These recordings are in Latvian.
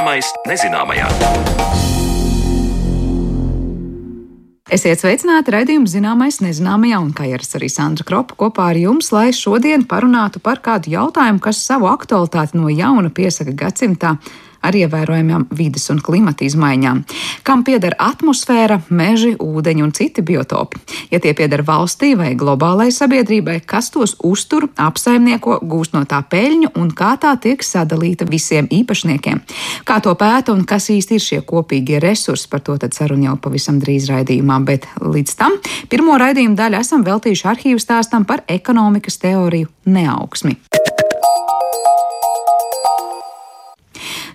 Zināmais nezināmajā. Esiet sveicināti raidījuma zināmais nezināmajā, un kā ierasts arī Sandra Kropa kopā ar jums, lai šodien parunātu par kādu jautājumu, kas savu aktualitāti no jauna piesaka gadsimtā ar ievērojamām vidas un klimata izmaiņām. Kam pieder atmosfēra, meži, ūdeņi un citi biotopi? Ja tie pieder valstī vai globālai sabiedrībai, kas tos uztur, apsaimnieko, gūst no tā peļņu un kā tā tiek sadalīta visiem īpašniekiem? Kā to pēta un kas īsti ir šie kopīgie resursi, par to tad saruna jau pavisam drīz raidījumā, bet līdz tam pirmo raidījumu daļu esam veltījuši arhīvu stāstam par ekonomikas teoriju neaugsmi.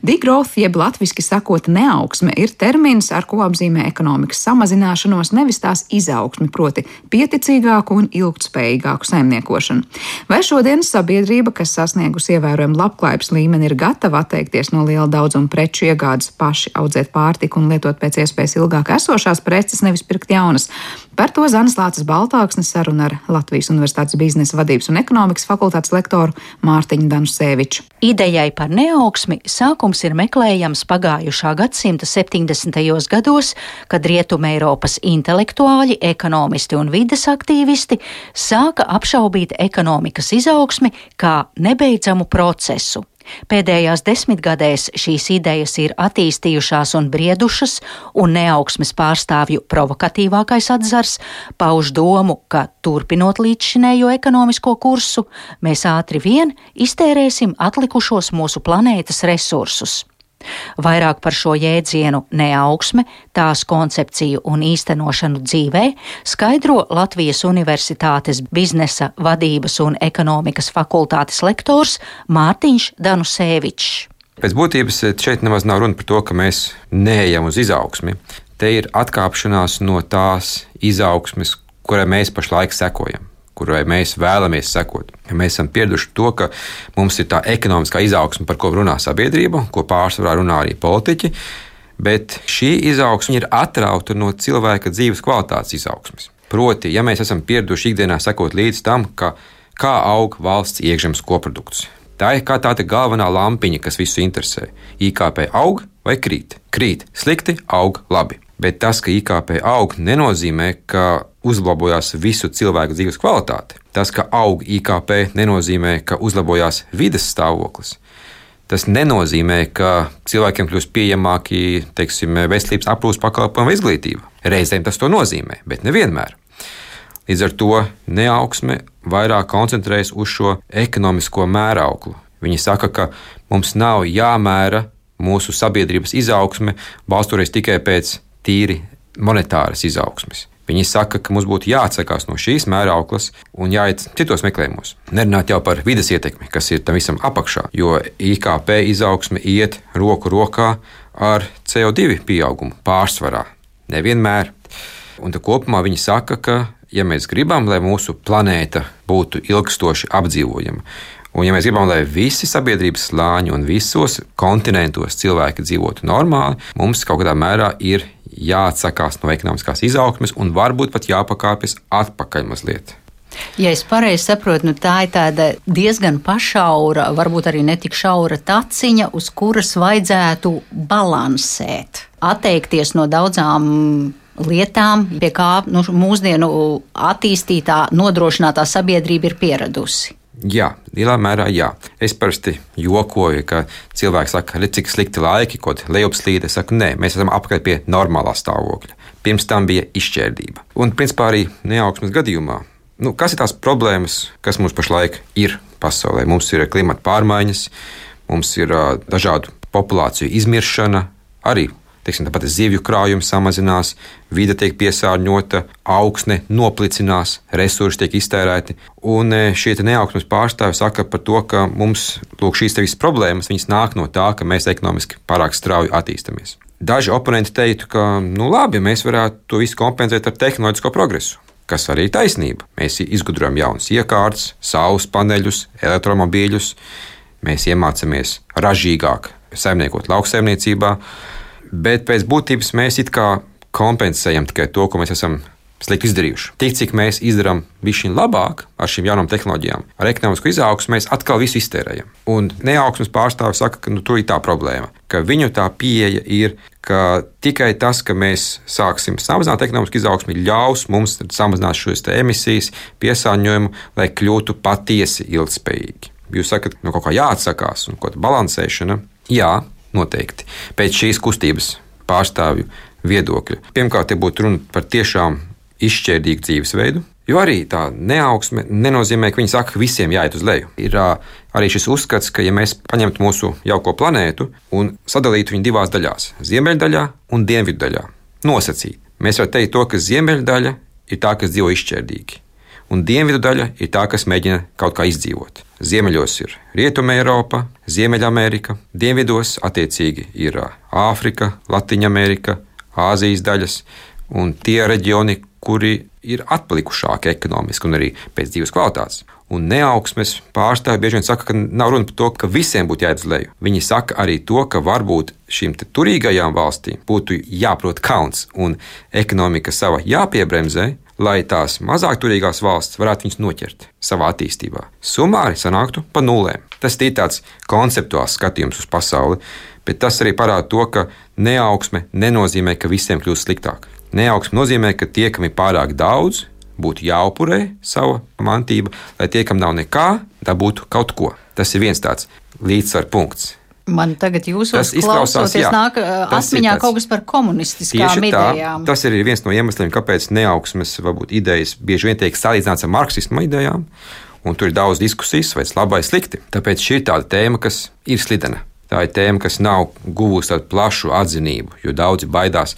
Degrowth, jeb latviešu sakot, neaugsme, ir termins, ar ko apzīmē ekonomikas samazināšanos, nevis tās izaugsmi, proti, pieticīgāku un ilgspējīgāku saimniekošanu. Vai šodienas sabiedrība, kas sasniegusi ievērojumu labklājības līmeni, ir gatava atteikties no liela daudzuma preču iegādes, paši audzēt pārtiku un lietot pēc iespējas ilgāk esošās preces, nevis pirkt jaunas? Par to Zanas Lācis Baltāksnes saruna ar Latvijas Universitātes biznesa vadības un ekonomikas fakultātes lektoru Mārtiņu Danuseviču. Idejai par neaugsmi sākums ir meklējams pagājušā gadsimta 70. gados, kad Rietuma Eiropas intelektuāļi, ekonomisti un vides aktīvisti sāka apšaubīt ekonomikas izaugsmi kā nebeidzamu procesu. Pēdējās desmitgadēs šīs idejas ir attīstījušās un briedušas, un neaugsmes pārstāvju provokatīvākais atzars pauž domu, ka turpinot līdzšinējo ekonomisko kursu, mēs ātri vien iztērēsim atlikušos mūsu planētas resursus. Vairāk par šo jēdzienu neaugsme, tās koncepciju un īstenošanu dzīvē skaidro Latvijas Universitātes biznesa vadības un ekonomikas fakultātes lektors Mārtiņš Danusēvičs. Pēc būtības šeit nemaz nav runa par to, ka mēs neejam uz izaugsmi. Te ir atkāpšanās no tās izaugsmes, kurai mēs pašlaik sekojam kurai mēs vēlamies sekot. Ja mēs esam pieraduši to, ka mums ir tā ekonomiskā izaugsme, par ko runā sabiedrība, ko pārsvarā runā arī politiķi, bet šī izaugsme ir atrauta no cilvēka dzīves kvalitātes izaugsmes. Proti, ja mēs esam pieraduši ikdienā sekot līdz tam, ka, kā aug valsts iekšzemes koprodukts. Tā ir kā tāda galvenā lampiņa, kas visu interesē. IKP aug vai krīt? Krīt, slikti, aug labi. Bet tas, ka IKP aug, nenozīmē, ka uzlabojās visu cilvēku dzīves kvalitāte. Tas, ka aug IKP, nenozīmē, ka uzlabojās vides stāvoklis. Tas nenozīmē, ka cilvēkiem kļūst pieejamāki teiksim, veselības aprūpas pakalpojumi vai izglītība. Reizēm tas to nozīmē, bet nevienmēr. Līdz ar to neaugsme vairāk koncentrējas uz šo ekonomisko mērauklu. Viņi saka, ka mums nav jāmēra mūsu sabiedrības izaugsme balstoties tikai pēc tīri monetāras izaugsmes. Viņi saka, ka mums būtu jāatsakās no šīs mērauklas un jāiet citos meklējumos. Nerunāt jau par vidas ietekmi, kas ir tam visam apakšā, jo IKP izaugsme iet roku rokā ar CO2 pieaugumu pārsvarā. Nevienmēr. Un kopumā viņi saka, ka, ja mēs gribam, lai mūsu planēta būtu ilgstoši apdzīvojama, Un, ja mēs gribam, lai visi sabiedrības slāņi un visos kontinentos cilvēki dzīvotu normāli, mums kaut kādā mērā ir jāatsakās no ekonomiskās izaugsmes un varbūt pat jāpakāpjas atpakaļ mazliet. Ja es pareizi saprotu, nu tā ir tāda diezgan pašaura, varbūt arī netik šaura taciņa, uz kuras vajadzētu balansēt, atteikties no daudzām lietām, pie kā nu, mūsdienu attīstītā, nodrošinātā sabiedrība ir pieradusi. Jā, lielā mērā jā. Es parasti jokoju, ka cilvēki saka, ka cik slikti laiki, ko lejupslīde. Es saku, nē, mēs esam apkārt pie normālā stāvokļa. Pirms tam bija izšķērdība. Un, principā, arī neaugsmes gadījumā, nu, kas ir tās problēmas, kas mums pašlaik ir pasaulē? Mums ir klimata pārmaiņas, mums ir uh, dažādu populāciju izmiršana, arī teiksim, tāpat zivju krājums samazinās, vide tiek piesārņota, augsne noplicinās, resursi tiek iztērēti. Un e, šie neaugsmes pārstāvji saka par to, ka mums lūk, šīs visas problēmas nāk no tā, ka mēs ekonomiski pārāk strauji attīstāmies. Daži oponenti teiktu, ka nu, labi, mēs varētu to visu kompensēt ar tehnoloģisko progresu. Kas arī ir taisnība. Mēs izgudrojam jaunas iekārtas, saules paneļus, elektromobīļus, mēs iemācāmies ražīgāk saimniekot lauksaimniecībā, bet pēc būtības mēs it kā kompensējam tikai to, ko mēs esam slikti izdarījuši. Tik cik mēs izdarām višķi labāk ar šīm jaunām tehnoloģijām, ar ekonomisku izaugsmu, mēs atkal visu iztērējam. Un neaugsmes pārstāvis saka, ka nu, tur ir tā problēma, ka viņu tā pieeja ir, ka tikai tas, ka mēs sāksim samazināt ekonomisku izaugsmu, ļaus mums samazināt šīs emisijas, piesārņojumu, lai kļūtu patiesi ilgspējīgi. Jūs sakat, no kaut kā jāatsakās un kaut kāda balansēšana. Jā, noteikti. Pēc šīs kustības pārstāvju viedokļa. Pirmkārt, te būtu runa par tiešām izšķērdīgu dzīvesveidu, jo arī tā neaugsme nenozīmē, ka viņi saka, ka visiem jāiet uz leju. Ir arī šis uzskats, ka ja mēs paņemtu mūsu jauko planētu un sadalītu viņu divās daļās - ziemeļdaļā un dienviddaļā, nosacīt, mēs varam teikt to, ka ziemeļdaļa ir tā, kas dzīvo izšķērdīgi un dienvidu daļa ir tā, kas mēģina kaut kā izdzīvot. Ziemeļos ir Rietumē Eiropa, Ziemeļamerika, dienvidos attiecīgi ir Āfrika, Latvija-Amerika, Āzijas daļas un tie reģioni, kuri ir atpalikušāki ekonomiski un arī pēc dzīves kvalitātes. Un neaugsmes pārstāvji bieži vien saka, ka nav runa par to, ka visiem būtu jāiet uz leju. Viņi saka arī to, ka varbūt šīm turīgajām valstīm būtu jāprot kauns un ekonomika sava jāpiebremzē, lai tās mazāk turīgās valsts varētu viņus noķert savā attīstībā. Sumāri sanāktu pa nulēm. Tas ir tāds konceptuāls skatījums uz pasauli, bet tas arī parāda to, ka neaugsme nenozīmē, ka visiem kļūst sliktāk. Neaugsme nozīmē, ka tie, kam ir pārāk daudz, būtu jāupurē sava mantība, lai tie, kam nav nekā, dabūtu kaut ko. Tas ir viens tāds līdzsvaru punkts. Man tagad jūsos klausoties nāk atmiņā kaut kas par komunistiskām idejām. Tā, tas ir viens no iemesliem, kāpēc neaugsmes varbūt idejas bieži vien tiek salīdzināts ar marksismu idejām, un tur ir daudz diskusijas, vai tas labi vai slikti. Tāpēc šī ir tāda tēma, kas ir slidena. Tā ir tēma, kas nav guvusi tādu plašu atzinību, jo daudzi baidās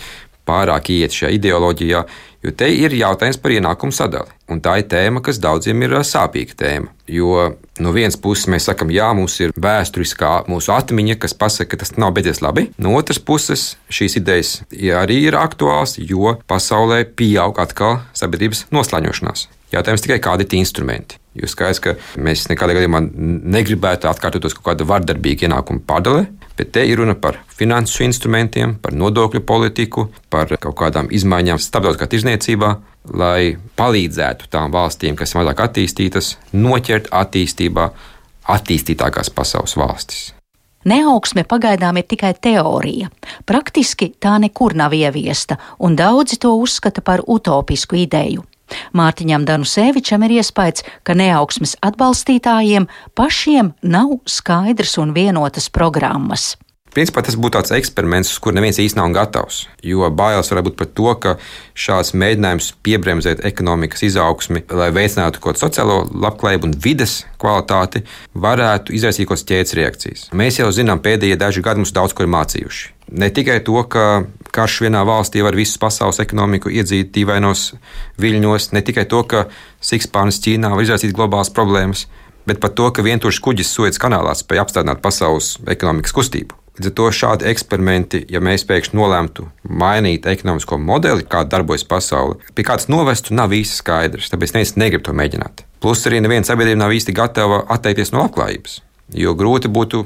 pārāk iet šajā ideoloģijā, jo te ir jautājums par ienākumu sadali. Un tā ir tēma, kas daudziem ir sāpīga tēma. Jo no vienas puses mēs sakām, jā, mums ir vēsturiskā mūsu atmiņa, kas pasaka, ka tas nav beidzies labi. No otras puses, šīs idejas arī ir aktuāls, jo pasaulē pieaug atkal sabiedrības noslēņošanās. Jautājums tikai, kādi ir tie instrumenti. Jo skaidrs, ka mēs nekādā gadījumā negribētu atkārtoties kaut kāda vardarbīga ienākuma pārdale, bet te ir runa par finansu instrumentiem, par nodokļu politiku, par kaut kādām izmaiņām starptautiskā tirzniecībā, lai palīdzētu tām valstīm, kas ir mazāk attīstītas, noķert attīstībā attīstītākās pasaules valstis. Neaugsme pagaidām ir tikai teorija. Praktiski tā nekur nav ieviesta, un daudzi to uzskata par utopisku ideju. Mārtiņam Danusevičam ir iespējas, ka neaugsmes atbalstītājiem pašiem nav skaidrs un vienotas programmas. Principā tas būtu tāds eksperiments, uz kuru neviens īstenībā nav gatavs. Jo bailes var būt par to, ka šāds mēģinājums piebremzēt ekonomikas izaugsmi, lai veicinātu kaut kādu sociālo labklājību un vides kvalitāti, varētu izraisīt kaut kādas ķēdes reakcijas. Mēs jau zinām, pēdējie daži gadi mums daudz ko ir mācījuši. Ne tikai to, ka karš vienā valstī var visu pasaules ekonomiku iedzīt dīvainos viļņos, ne tikai to, ka sikspārnis Ķīnā var izraisīt globālas problēmas, bet pat to, ka vientuļš kuģis Suēdzes kanālā spēja apstādināt pasaules ekonomikas kustību. Līdz ar to šādi eksperimenti, ja mēs pēkšņi nolēmtu mainīt ekonomisko modeli, kā darbojas pasaule, pie kādas novestu, nav īsti skaidrs. Tāpēc neviens negrib to mēģināt. Plus arī neviena sabiedrība nav īsti gatava atteikties no labklājības. Jo grūti būtu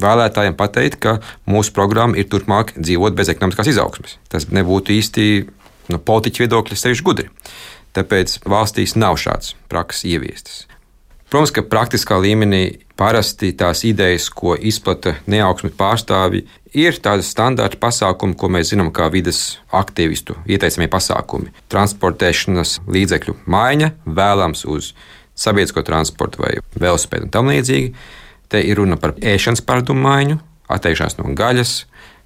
vēlētājiem pateikt, ka mūsu programma ir turpmāk dzīvot bez ekonomiskās izaugsmes. Tas nebūtu īsti no politiķa viedokļa sevišķi gudri. Tāpēc valstīs nav šāds prakses ieviestas. Protams, ka praktiskā līmenī parasti tās idejas, ko izplata neaugsmi pārstāvji, ir tādas standarta pasākumi, ko mēs zinām kā vidas aktīvistu ieteicamie pasākumi. Transportēšanas līdzekļu maiņa vēlams uz sabiedrisko transportu vai velospēdu un tam līdzīgi. Te ir runa par ēšanas paradumu maiņu, atteikšanās no gaļas,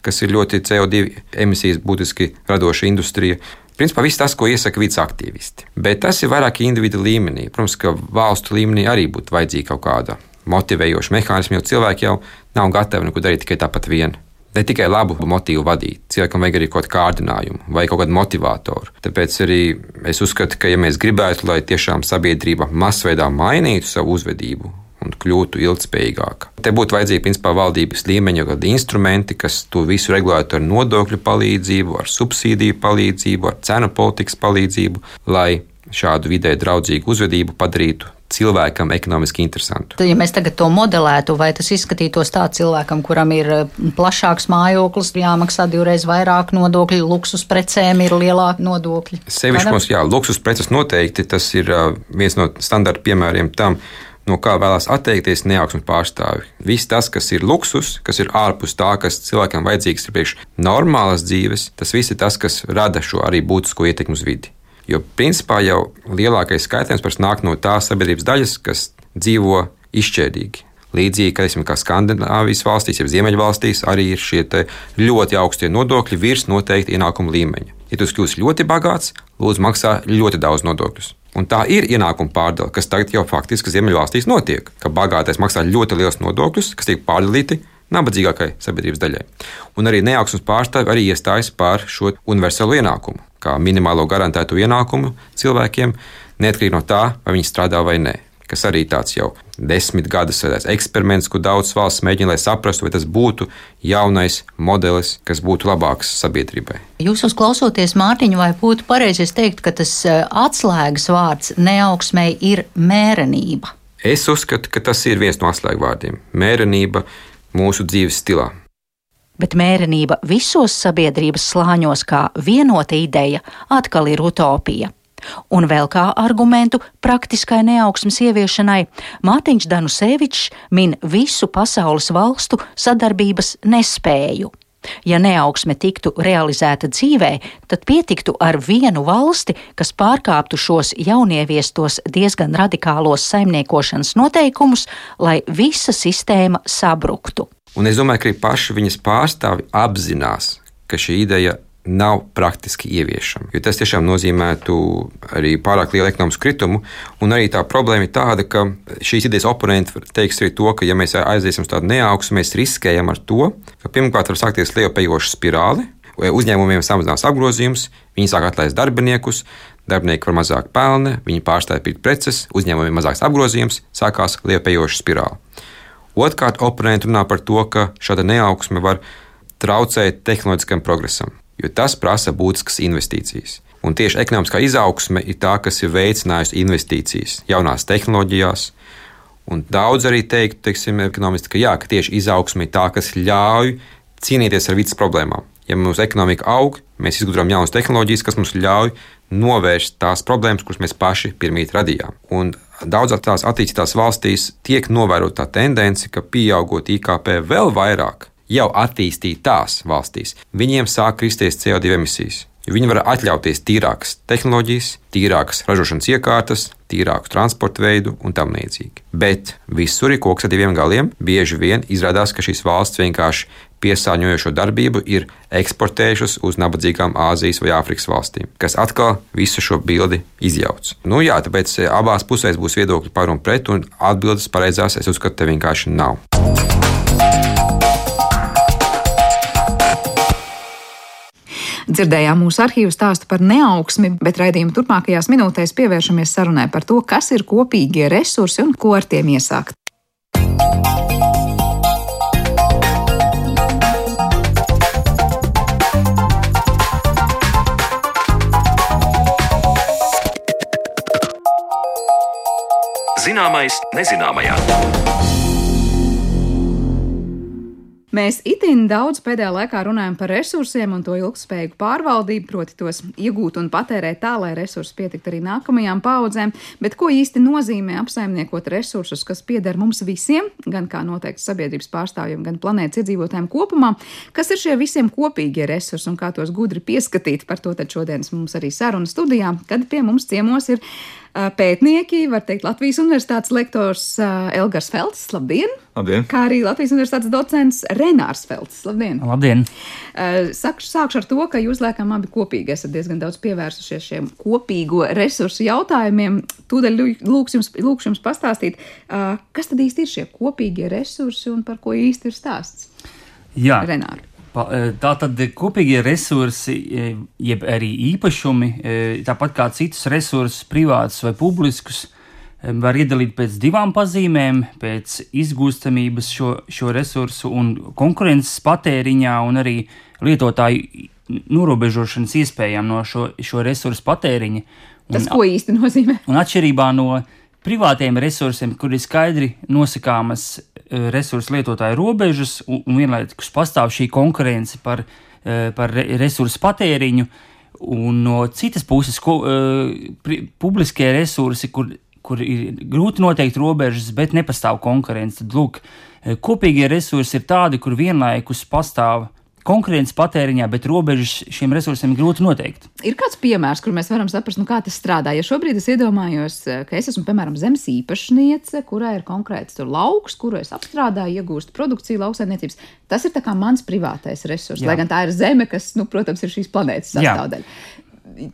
kas ir ļoti CO2 emisijas būtiski radoša industrija. Principā viss tas, ko iesaka vidas aktīvisti. Bet tas ir vairāk individu līmenī. Protams, ka valstu līmenī arī būtu vajadzīga kaut kāda motivējoša mehānisma, jo cilvēki jau nav gatavi neko darīt tikai tāpat vien. Ne tikai labu motīvu vadīt, cilvēkam vajag arī kaut kādu kārdinājumu vai kaut kādu motivatoru. Tāpēc arī es uzskatu, ka, ja mēs gribētu, lai tiešām sabiedrība masveidā mainītu savu uzvedību un kļūtu ilgspējīgāka. Te būtu vajadzīgi principā valdības līmeņa kādi instrumenti, kas to visu regulētu ar nodokļu palīdzību, ar subsīdiju palīdzību, ar cenu politikas palīdzību, lai šādu vidē draudzīgu uzvedību padarītu cilvēkam ekonomiski interesantu. Tad, ja mēs tagad to modelētu, vai tas izskatītos tā cilvēkam, kuram ir eh, plašāks mājoklis, jāmaksā divreiz vairāk nodokļu, luksus precēm ir lielāki nodokļi? Sevišķi mums, jā, luksus preces noteikti tas ir uh, viens no standarta piemēriem tam, no kā vēlās atteikties neaugsmes pārstāvi. Viss tas, kas ir luksus, kas ir ārpus tā, kas cilvēkam vajadzīgs ir priekš normālas dzīves, tas viss ir tas, kas rada šo arī būtisko ietekmi uz vidi. Jo principā jau lielākais skaitījums nāk no tās sabiedrības daļas, kas dzīvo izšķērdīgi. Līdzīgi kā, esam, kā Skandinavijas valstīs, jau Ziemeļvalstīs, arī ir šie ļoti augstie nodokļi virs noteikta ienākuma līmeņa. Ja tu kļūsi ļoti bagāts, lūdzu, maksā ļoti daudz nodokļus. Un tā ir ienākuma pārdala, kas tagad jau faktiski Ziemeļvalstīs notiek, ka bagātais maksā ļoti liels nodokļus, kas tiek pārdalīti nabadzīgākai sabiedrības daļai. Un arī neaugsmes pārstāvi arī iestājas par šo universālo ienākumu, kā minimālo garantētu ienākumu cilvēkiem, neatkarīgi no tā, vai viņi strādā vai nē. Kas arī tāds jau desmit gadus veids eksperiments, kur daudz valsts mēģina, lai saprastu, vai tas būtu jaunais modelis, kas būtu labāks sabiedrībai. Jūs uzklausoties Mārtiņu, vai būtu pareizi teikt, ka tas eh, atslēgas vārds neaugsmēji ir mērenība? Es uzskatu, ka tas ir viens no atslēgvārdiem - mērenība mūsu dzīves stilā. Bet mērenība visos sabiedrības slāņos kā vienota ideja atkal ir utopija. Un vēl kā argumentu praktiskai neaugsmes ieviešanai Mārtiņš Danusevičs min visu pasaules valstu sadarbības nespēju. Ja neaugsme tiktu realizēta dzīvē, tad pietiktu ar vienu valsti, kas pārkāptu šos jaunieviestos diezgan radikālos saimniekošanas noteikumus, lai visa sistēma sabruktu. Un es domāju, ka arī paši viņas pārstāvi apzinās, ka šī ideja nav praktiski ieviešama. Jo tas tiešām nozīmētu arī pārāk lielu ekonomisku kritumu. Un arī tā problēma ir tāda, ka šīs idejas oponenti teiks arī to, ka, ja mēs aiziesim uz tādu neaugstu, mēs riskējam ar to, ka pirmkārt var sākties lielpējoša spirāli. Uzņēmumiem samazinās apgrozījums, viņi sāk atlaist darbiniekus, darbinieki var mazāk pelna, viņi pārstāja pirkt preces, uzņēmumiem mazāks apgrozījums, sākās lielpējoša spirāli. Otrkārt, oponenti runā par to, ka šāda neaugsme var traucēt tehnoloģiskam progresam jo tas prasa būtiskas investīcijas. Un tieši ekonomiskā izaugsme ir tā, kas ir veicinājusi investīcijas jaunās tehnoloģijās. Un daudz arī teikt, teiksim, ekonomisti, ka, jā, ka tieši izaugsme ir tā, kas ļauj cīnīties ar vidas problēmām. Ja mūsu ekonomika aug, mēs izgudrojam jaunas tehnoloģijas, kas mums ļauj novērst tās problēmas, kuras mēs paši pirmīt radījām. Un daudzās tās attīstītās valstīs tiek novērota tā tendence, ka pieaugot IKP vēl vairāk, jau attīstītās valstīs, viņiem sāk kristies CO2 emisijas. Viņi var atļauties tīrākas tehnoloģijas, tīrākas ražošanas iekārtas, tīrāku transporta veidu un tam līdzīgi. Bet visur ir koks ar diviem galiem. Bieži vien izrādās, ka šīs valsts vienkārši piesārņojošo darbību ir eksportējušas uz nabadzīgām Āzijas vai Āfrikas valstīm, kas atkal visu šo bildi izjauc. Nu, jā, tāpēc abās pusēs būs viedokļi par un pret, un atbildes pareizās es uzskatu, te vienkārši nav. Dzirdējām mūsu arhīvu stāstu par neaugsmi, bet raidījuma turpmākajās minūtēs pievēršamies sarunai par to, kas ir kopīgie resursi un ko ar tiem iesākt. Zināmais nezināmajā. Mēs itin daudz pēdējā laikā runājam par resursiem un to ilgspējīgu pārvaldību, proti tos iegūt un patērēt tā, lai resursi pietiktu arī nākamajām paudzēm, bet ko īsti nozīmē apsaimniekot resursus, kas pieder mums visiem, gan kā noteikti sabiedrības pārstāvjiem, gan planētas iedzīvotājiem kopumā, kas ir šie visiem kopīgie resursi un kā tos gudri pieskatīt, par to tad šodienas mums arī saruna studijā, kad pie mums ciemos ir pētnieki, var teikt, Latvijas Universitātes lektors Elgars Felts. Labdien! Labdien! Kā arī Latvijas Universitātes docents Renārs Felts. Labdien! Labdien! Sākšu, sākšu ar to, ka jūs laikam abi kopīgi esat diezgan daudz pievērsušies šiem kopīgo resursu jautājumiem. Tūdaļ lūkšu jums, lūkšu jums pastāstīt, kas tad īsti ir šie kopīgie resursi un par ko īsti ir stāsts? Jā, Renāri. E, tā tad kopīgie resursi, e, jeb arī īpašumi, e, tāpat kā citus resursus, privātus vai publiskus, var iedalīt pēc divām pazīmēm - pēc izgūstamības šo, šo resursu un konkurences patēriņā, un arī lietotāju norobežošanas iespējām no šo, šo resursu patēriņa. Tas, ko īsti nozīmē? Un atšķirībā no privātiem resursiem, kur ir skaidri nosakāmas eh, resursu lietotāju robežas, un, un vienlaikus pastāv šī konkurence par, eh, par resursu patēriņu, un no citas puses, ko, eh, pri, publiskie resursi, kur, kur ir grūti noteikt robežas, bet nepastāv konkurence, tad lūk, kopīgie resursi ir tādi, kur vienlaikus pastāv konkurence patēriņā, bet robežas šiem resursiem ir grūti noteikt. Ir kāds piemērs, kur mēs varam saprast, nu, kā tas strādā. Ja šobrīd es iedomājos, ka es esmu, piemēram, zemes īpašniece, kurai ir konkrēts lauks, kuru es apstrādāju, iegūstu produkciju lauksaimniecības, tas ir mans privātais resurs. Jā. Lai gan tā ir zeme, kas, nu, protams, ir šīs planētas sastāvdaļa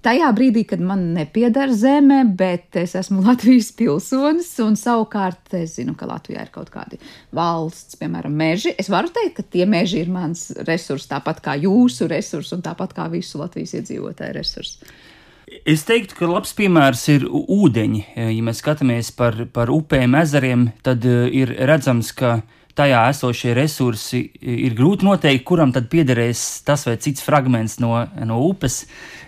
tajā brīdī, kad man nepieder zeme, bet es esmu Latvijas pilsonis, un savukārt es zinu, ka Latvijā ir kaut kādi valsts, piemēram, meži. Es varu teikt, ka tie meži ir mans resurs, tāpat kā jūsu resurs, un tāpat kā visu Latvijas iedzīvotāju resurs. Es teiktu, ka labs piemērs ir ūdeņi. Ja mēs skatāmies par, par upēm, ezeriem, tad eh, ir redzams, ka tajā esošie resursi ir grūti noteikt, kuram tad piederēs tas vai cits fragments no, no upes.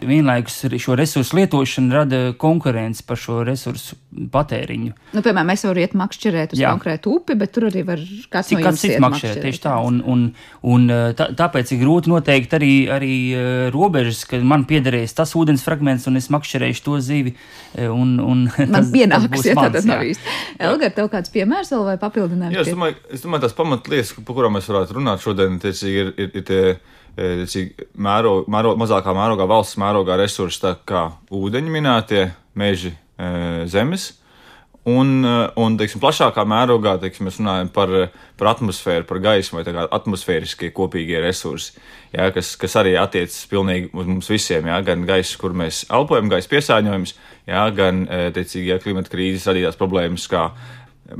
Vienlaikus šo resursu lietošana rada konkurenci par šo resursu patēriņu. Nu, piemēram, mēs varam iet makšķerēt uz Jā. konkrētu upi, bet tur arī var kāds Cik no kāds cits makšķerēt. Tieši tā, un, un, un tā, tāpēc ir grūti noteikt arī, arī robežas, ka man piederēs tas ūdens fragments un es makšķerēšu to zivi. Un, un man tas, pienāks, tas ja mans, tā nav īsti. Elgar, tev kāds piemērs vēl vai papildinājums? Jā, es domāju, es domāju tās pamatlietas, par kurām mēs varētu runāt šodien, tiecīgi, ir, ir, ir tie e, mēro, mēro, mazākā mērogā, valsts mērogā resursi, tā kā ūdeņi minētie, meži, e, zemes. Un, e, un teiksim, plašākā mērogā teiksim, mēs runājam par, par atmosfēru, par gaismu vai atmosfēriskie kopīgie resursi, jā, kas, kas arī attiecas pilnīgi uz mums visiem. Jā, gan gaisa, kur mēs elpojam, gaisa piesārņojums, jā, gan teicīgi, jā, klimata krīzes radītās problēmas, kā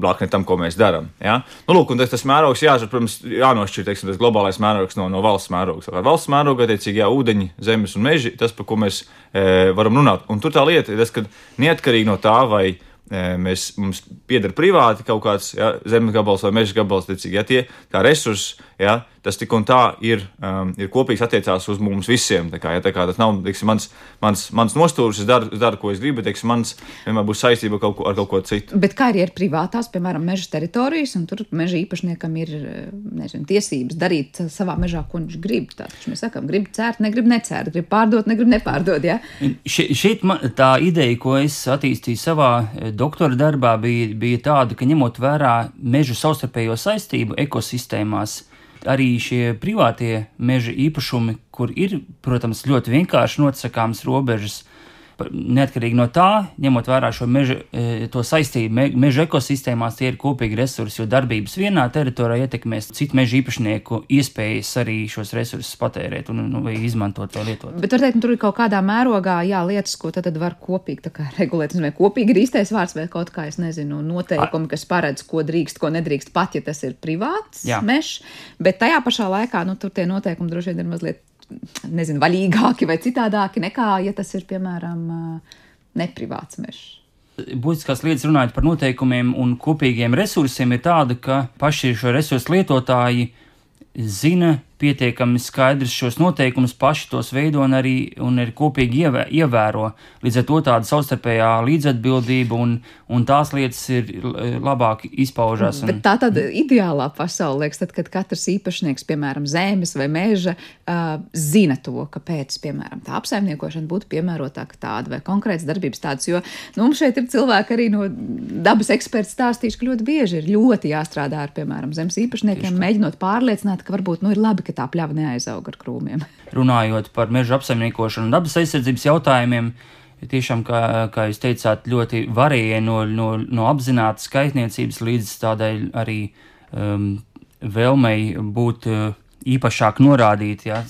blakni tam, ko mēs darām. Ja? Nu, lūk, tas, tas mērogs, jā, protams, jānošķir teiksim, tas globālais mērogs no, no valsts mēroga. Ar valsts mērogu, attiecīgi, jā, ūdeņi, zemes un meži, tas, par ko mēs e, varam runāt. Un tur tā lieta ir tas, ka neatkarīgi no tā, vai e, mēs, mums pieder privāti kaut kāds ja, zemes gabals vai meža gabals, attiecīgi, ja tie resursi, ja, tas tik un tā ir, um, ir kopīgs attiecās uz mums visiem. Tā kā, ja, tā kā tas nav teiksim, mans, mans, mans nostūris, es daru, es daru, ko es gribu, bet teiksim, mans vienmēr būs saistība kaut ko, ar kaut ko citu. Bet kā arī ir privātās, piemēram, meža teritorijas, un tur meža īpašniekam ir nezinu, tiesības darīt savā mežā, ko viņš grib. Tātad mēs sakām, grib cērt, negrib necērt, grib pārdot, negrib nepārdot. Ja? Še, šeit man, tā ideja, ko es attīstīju savā eh, doktora darbā, bija, bija tāda, ka ņemot vērā mežu savstarpējo saistību ekosistēmās, arī šie privātie meža īpašumi, kur ir, protams, ļoti vienkārši nosakāmas robežas, neatkarīgi no tā, ņemot vērā šo meža, e, to saistību, me, meža ekosistēmās tie ir kopīgi resursi, jo darbības vienā teritorijā ietekmēs citu meža īpašnieku iespējas arī šos resursus patērēt un nu, izmantot vai lietot. Bet var teikt, nu, tur ir kaut kādā mērogā, jā, lietas, ko tad, tad var kopīgi regulēt. Vai kopīgi ir īstais vārds vai kaut kā, es nezinu, noteikumi, kas paredz, ko drīkst, ko nedrīkst, pat ja tas ir privāts mežs, bet tajā pašā laikā, nu, tur tie noteikumi droši vien ir mazliet nezinu, vaļīgāki vai citādāki nekā, ja tas ir, piemēram, neprivāts mežs. Būtiskās lietas runājot par noteikumiem un kopīgiem resursiem ir tāda, ka paši šo resursu lietotāji zina pietiekami skaidrs šos noteikumus, paši tos veido un arī, un arī kopīgi ievē, ievēro. Līdz ar to tāda savstarpējā līdzatbildība un, un tās lietas ir labāk izpaužās. Un... Bet tā tad ideālā pasaulē, liekas, tad, kad katrs īpašnieks, piemēram, zemes vai meža, uh, zina to, kāpēc, piemēram, tā apsaimniekošana būtu piemērotāka tāda vai konkrēts darbības tādas. Jo nu, mums šeit ir cilvēki arī no dabas eksperti stāstījuši, ka ļoti bieži ir ļoti jāstrādā ar, piemēram, zemes īpašniekiem, mēģinot pārliecināt, ka varbūt nu, ir labi, ka tā pļava neaizaug ar krūmiem. Runājot par meža apsaimniekošanu un dabas aizsardzības jautājumiem, tiešām, kā, kā jūs teicāt, ļoti varēja no, no, no apzinātas skaitniecības līdz tādai arī um, vēlmei būt uh, īpašāk norādīt, ja,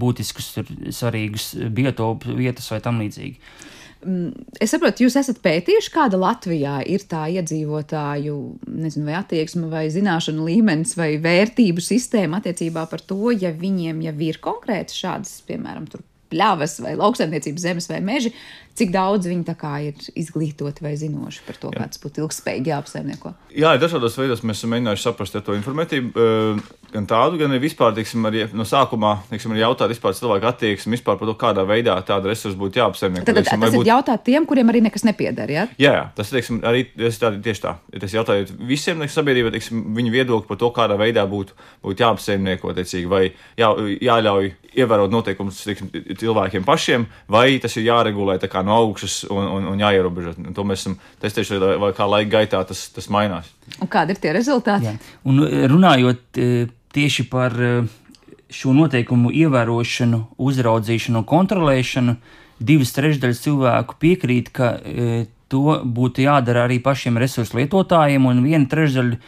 būtiskus, svarīgus biotopu vietas vai tam līdzīgi. Mm, es saprotu, jūs esat pētījuši, kāda Latvijā ir tā iedzīvotāju, nezinu, vai attieksme, vai zināšanu līmenis, vai vērtību sistēma attiecībā par to, ja viņiem jau ir konkrēti šādas, piemēram, pļavas vai lauksaimniecības zemes vai meži, cik daudz viņi ir izglītoti vai zinoši par to, Jā. kāds būtu ilgspējīgi jāapsaimnieko. Jā, dažādos veidos mēs esam mēģinājuši saprast ja to informētību. gan tādu, gan arī vispār, teiksim, arī no sākumā, teiksim, arī jautāt vispār cilvēku attieksmi vispār par to, kādā veidā tāda resursa būtu jāapsaimnieko. Tad, teiksim, tas būt... ir jautāt tiem, kuriem arī nekas nepieder, ja? Jā, jā tas, teiksim, arī tas tā, tieši tā. Tas jautājot visiem, teiksim, sabiedrībai, teiksim, viņu viedokli par to, kādā veidā būtu, būtu jāapsaimnieko, teicīgi, vai jā, jāļauj ievērot noteikumus teiksim, cilvēkiem pašiem, vai tas ir jāregulē no augšas un, un, un jāierobežo. Un to mēs esam testējuši, vai kā laika gaitā tas, tas mainās. Un kādi ir tie rezultāti? Jā. Un e, runājot e, tieši par e, šo noteikumu ievērošanu, uzraudzīšanu un kontrolēšanu, divas trešdaļas cilvēku piekrīt, ka to būtu jādara arī pašiem resursu lietotājiem, un viena trešdaļa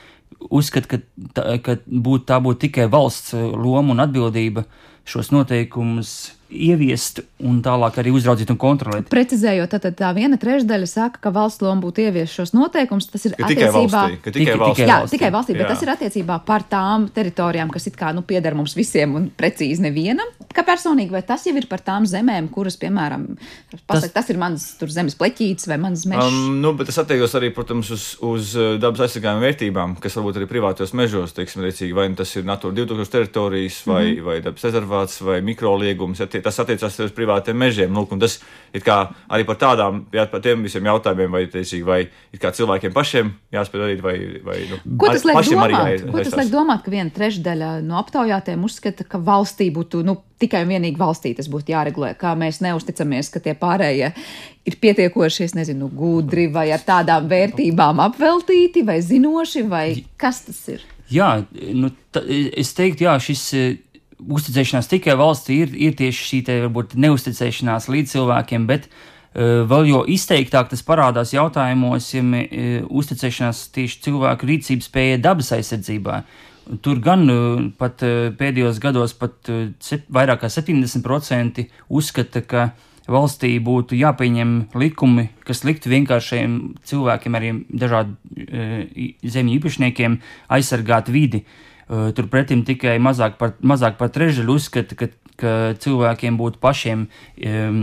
uzskata, ka, tā, ka būt, tā būtu tikai valsts loma un atbildība šos noteikumus ieviest un tālāk arī uzraudzīt un kontrolēt. Precizējot, tad tā viena trešdaļa saka, ka valsts loma būtu ieviest šos noteikumus. Tas ir ka attiecībā tikai valstī. Tikai valstī. Jā, tikai valstī, bet jā. tas ir attiecībā par tām teritorijām, kas it kā nu, pieder mums visiem un precīzi nevienam. Kā personīgi, vai tas jau ir par tām zemēm, kuras, piemēram, pasaka, tas, tas ir mans zemes pleķītis vai mans mežs? Um, nu, bet tas attiecas arī, protams, uz, uz uh, dabas aizsargājuma vērtībām, kas varbūt arī privātos mežos, teiksim, rīcīgi, vai nu tas ir Natura 2000 teritorijas, vai, mm -hmm. vai dabas rezervāts, vai mikroliegums. Ja tas attiecās uz privātiem mežiem. Lūk, tas arī par tādām, jā, par tiem visiem jautājumiem, vai, teicīgi, vai cilvēkiem pašiem jāspēj darīt, vai, vai nu, ko tas liek domāt? Arī, ko tas liek domāt, ka viena trešdaļa no aptaujātiem uzskata, ka valstī būtu nu, tikai un vienīgi valstī tas būtu jāregulē, kā mēs neusticamies, ka tie pārējie ir pietiekoši, es nezinu, gudri vai ar tādām vērtībām apveltīti vai zinoši, vai kas tas ir? Jā, nu, ta, es teiktu, jā, šis uzticēšanās tikai valstī ir, ir tieši šī te, varbūt, neusticēšanās līdz cilvēkiem, bet uh, vēl jo izteiktāk tas parādās jautājumos, ja uh, uzticēšanās tieši cilvēku rīcības spēja dabas aizsardzībā. Tur gan uh, pat pēdējos gados pat sep, vairāk kā 70% uzskata, ka valstī būtu jāpieņem likumi, kas liktu vienkāršiem cilvēkiem, arī dažādu zemju īpašniekiem aizsargāt vidi. Uh, turpretim tikai mazāk par, mazāk par trešdaļu uzskata, ka, ka cilvēkiem būtu pašiem um,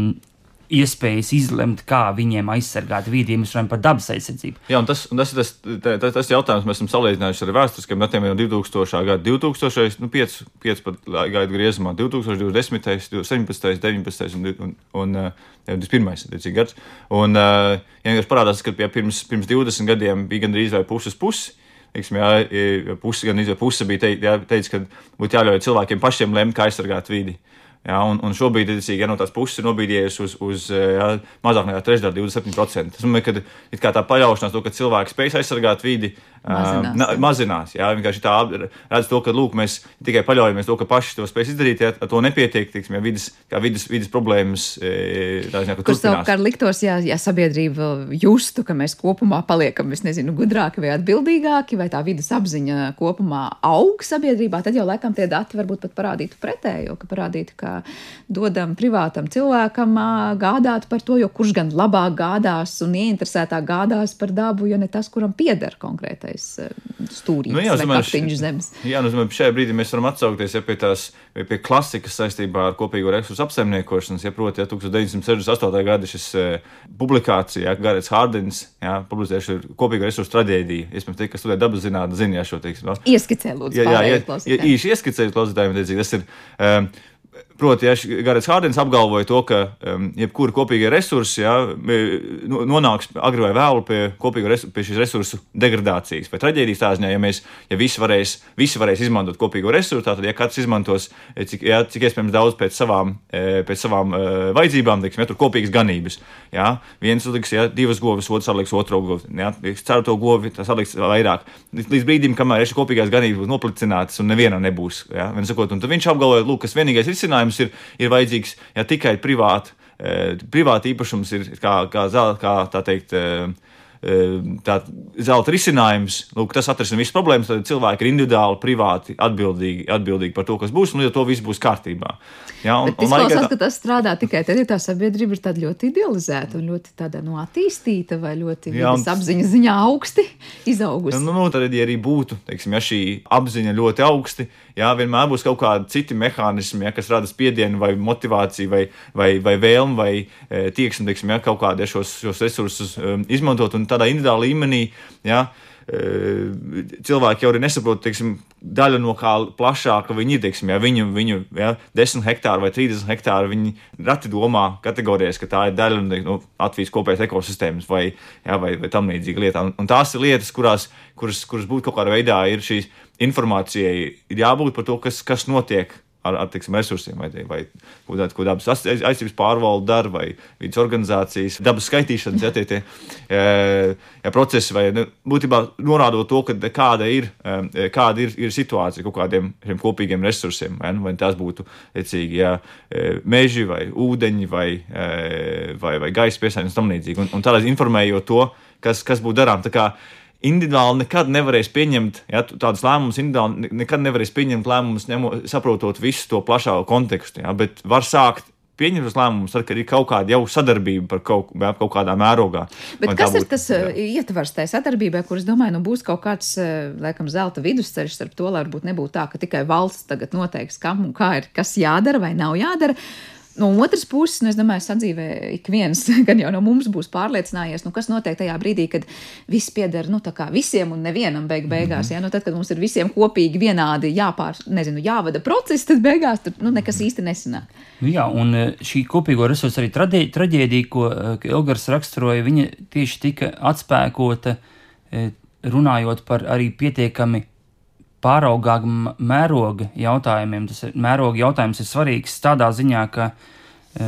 iespējas izlemt, kā viņiem aizsargāt vidi, ja mēs runājam par dabas aizsardzību. Jā, un tas, un tas ir tas, tas, tas jautājums, mēs esam salīdzinājuši ar vēsturiskiem datiem jau 2000. gada, 2000, nu 5, 5 pat gaidu griezumā, 2020, 17, 19 un, un, un 21. gads. Un, ja vienkārši parādās, ka ja pirms, pirms 20 gadiem bija gandrīz vai puses pusi, Teiksim, jā, puse, gan puse bija teicis, ka būtu jāļauj cilvēkiem pašiem lemt, kā aizsargāt vidi. Jā, un, un šobrīd, ja no tās puses ir nobīdījies uz, uz jā, mazāk nekā trešdaļa, 27%. Tas nozīmē, ka tā paļaušanās to, ka cilvēks spēj aizsargāt vidi, mazinās. Uh, mazinās jā, vienkārši tā redz to, ka lūk, mēs tikai paļaujamies to, ka paši to spēs izdarīt, ja ar to nepietiek, tiksim, ja vidas, vidas, vidas problēmas. Tā ziņā, Kur savukārt liktos, ja, ja sabiedrība justu, ka mēs kopumā paliekam, es nezinu, gudrāki vai atbildīgāki, vai tā vidas apziņa kopumā aug sabiedrībā, tad jau laikam tie dati varbūt pat parādītu pretējo, ka parādītu, ka dodam privātam cilvēkam gādāt par to, jo kurš gan labāk gādās un ieinteresētāk gādās par dabu, ja ne tas, kuram pieder konkrētai lielākais eh, stūrītis, nu, jā, zināms, zemes. Jā, nu, zināms, šajā brīdī mēs varam atsaukties ja, pie tās pie klasikas saistībā ar kopīgo resursu apsaimniekošanas. Ja, proti, ja 1968. gada šis publikācija, ja, Garets Hārdens, ja, publicējuši kopīgo resursu traģēdiju. Iespējams, tie, kas studē dabas zinātnē, zina ja, šo teiksim. No? Ieskicē, lūdzu, jā, jā, jā, jā, īši ieskicēju klausītājiem, tas ir. Um, Proti, ja Garets Hārdens apgalvoja to, ka um, jebkura kopīga resursa ja, nu, nonāks agri vai vēlu pie, resu, pie šīs resursu degradācijas vai traģēdijas tā ziņā, ja, mēs, ja visi, varēs, visi varēs izmantot kopīgo resursu, tad, ja katrs izmantos e, cik, ja, cik iespējams daudz pēc savām, e, pēc savām uh, vajadzībām, teiksim, ja tur kopīgas ganības. Ja, viens liks ja, divas govis, otrs atliks otru govi, ja, ceturto govi, tas atliks vairāk. Līdz brīdim, kamēr šīs kopīgās ganības būs noplicinātas un nevienam nebūs. Ja, sakot, un viņš apgalvoja, lūk, kas vienīgais risinājums risinājums ir, ir vajadzīgs ja, tikai privāti. E, privāti īpašums ir kā, kā, kā tā teikt. E, e, tā zelta risinājums, lūk, tas atrisinās visas problēmas. Tad cilvēki ir individuāli, privāti atbildīgi, atbildīgi par to, kas būs, un līdz ar to viss būs kārtībā. Ja, un, Bet izklausās, tā... ka tas strādā tikai tad, ja tā sabiedrība ir ļoti idealizēta un ļoti tāda no nu, attīstīta vai ļoti jā, un... apziņas ziņā augsti izaugusi. Nu, nu, tad, ja arī būtu, teiksim, ja šī apziņa ļoti augsti, jā, vienmēr būs kaut kādi citi mehānismi, ja, kas rada spiedienu vai motivāciju vai, vai, vai vēlmu vai e, tieksmi, teiksim, ja, kaut kādiem šos, šos resursus um, izmantot un tādā individuālā līmenī. Ja, cilvēki jau arī nesaprot, teiksim, daļa no kā plašāka viņi ir. Teiksim, ja viņu, viņu ja, 10 hektāri vai 30 hektāri, viņi rati domā kategorijās, ka tā ir daļa no nu, Latvijas kopējas ekosistēmas vai, ja, vai, vai tam līdzīga lieta. Un, un tās ir lietas, kurās, kuras, kuras būtu kaut kādā veidā ir šīs informācijai, ir jābūt par to, kas, kas notiek ar, ar tiksim, resursiem, vai, vai ko, ko dabas aizsardzības pārvalde dara, vai vidas organizācijas, dabas skaitīšanas ja, tie, tie, ja, procesi, vai nu, būtībā norādot to, ka, kāda ir, kāda ir, ir situācija kaut kādiem kopīgiem resursiem, vai, nu, vai tās būtu ecīgi, ja, meži vai ūdeņi vai, vai, vai gaisa piesārņojums un tam līdzīgi. Un, un tādēļ informējot to, kas, kas būtu darām individuāli nekad nevarēs pieņemt ja, tādus lēmumus, individuāli nekad nevarēs pieņemt lēmumus, saprotot visu to plašāko kontekstu. Ja, bet var sākt pieņemt šos lēmumus, tad, kad ir kaut kāda jau sadarbība par kaut, kaut kādā mērogā. Bet kas ir tas jā. Uh, ietvars tajā sadarbībā, kur es domāju, nu būs kaut kāds, uh, laikam, zelta vidusceļš starp to, lai varbūt nebūtu tā, ka tikai valsts tagad noteiks, kam un kā ir, kas jādara vai nav jādara. No otras puses, nu, es domāju, sadzīvē ik viens, gan jau no mums būs pārliecinājies, nu, kas notiek tajā brīdī, kad viss pieder nu, visiem un nevienam beig beigās. Mm -hmm. ja? nu, tad, kad mums ir visiem kopīgi vienādi jāpār, nezinu, jāvada procesi, tad beigās tur nu, nekas īsti nesanāk. Nu, jā, un e, šī kopīgo resursu arī traģēdija, ko Elgars raksturoja, viņa tieši tika atspēkota e, runājot par arī pietiekami pāraugāma mēroga jautājumiem. Tas ir, mēroga jautājums ir svarīgs tādā ziņā, ka, e,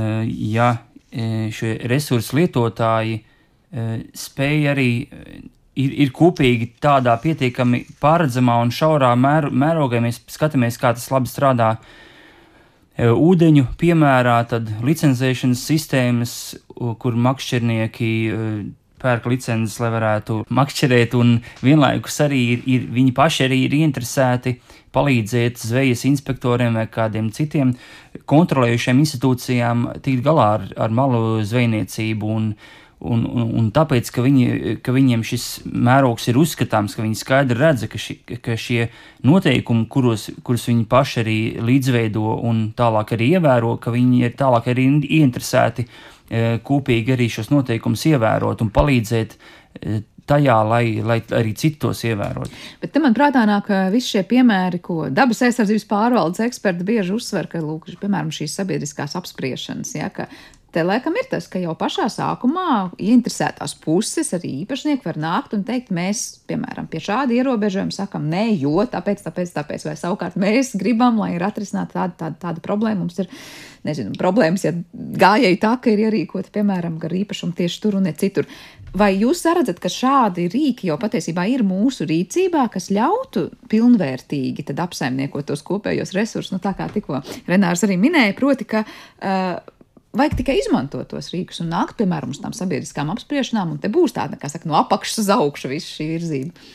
ja e, šie resursu lietotāji e, spēj arī ir, ir kopīgi tādā pietiekami pārredzamā un šaurā mēr, mērogā, mēs skatāmies, kā tas labi strādā ūdeņu piemērā, tad licencēšanas sistēmas, kur makšķernieki pērk licences, lai varētu makšķerēt, un vienlaikus arī ir, ir viņi paši arī ir interesēti palīdzēt zvejas inspektoriem vai kādiem citiem kontrolējušiem institūcijām tikt galā ar, ar malu zvejniecību. Un, Un, un, un tāpēc, ka, viņi, ka viņiem šis mērogs ir uzskatāms, ka viņi skaidri redz, ka, ši, ka šie noteikumi, kuros, kurus viņi paši arī līdzveido un tālāk arī ievēro, ka viņi ir tālāk arī ieinteresēti kopīgi arī šos noteikumus ievērot un palīdzēt e, tajā, lai, lai arī citos ievērot. Bet te man prātā nāk visi šie piemēri, ko dabas aizsardzības pārvaldes eksperti bieži uzsver, ka, lūk, piemēram, šīs sabiedriskās apspriešanas, ja, ka Te laikam ir tas, ka jau pašā sākumā ieinteresētās puses, arī īpašnieki var nākt un teikt, mēs, piemēram, pie šāda ierobežojuma sakam, nē, jo tāpēc, tāpēc, tāpēc, vai savukārt mēs gribam, lai ir atrisināta tāda, tāda, tāda problēma. Mums ir, nezinu, problēmas, ja gājēji tā, ka ir ierīkoti, piemēram, gar īpašumu tieši tur un ne citur. Vai jūs redzat, ka šādi rīki jau patiesībā ir mūsu rīcībā, kas ļautu pilnvērtīgi apsaimniekot tos kopējos resursus, nu tā kā tikko Renārs arī minēja, proti, ka uh, Vajag tikai izmantot tos rīkus un nākt, piemēram, uz tām sabiedriskām apspriešanām, un te būs tāda, kā saka, no apakšas uz augšu viss šī virzība.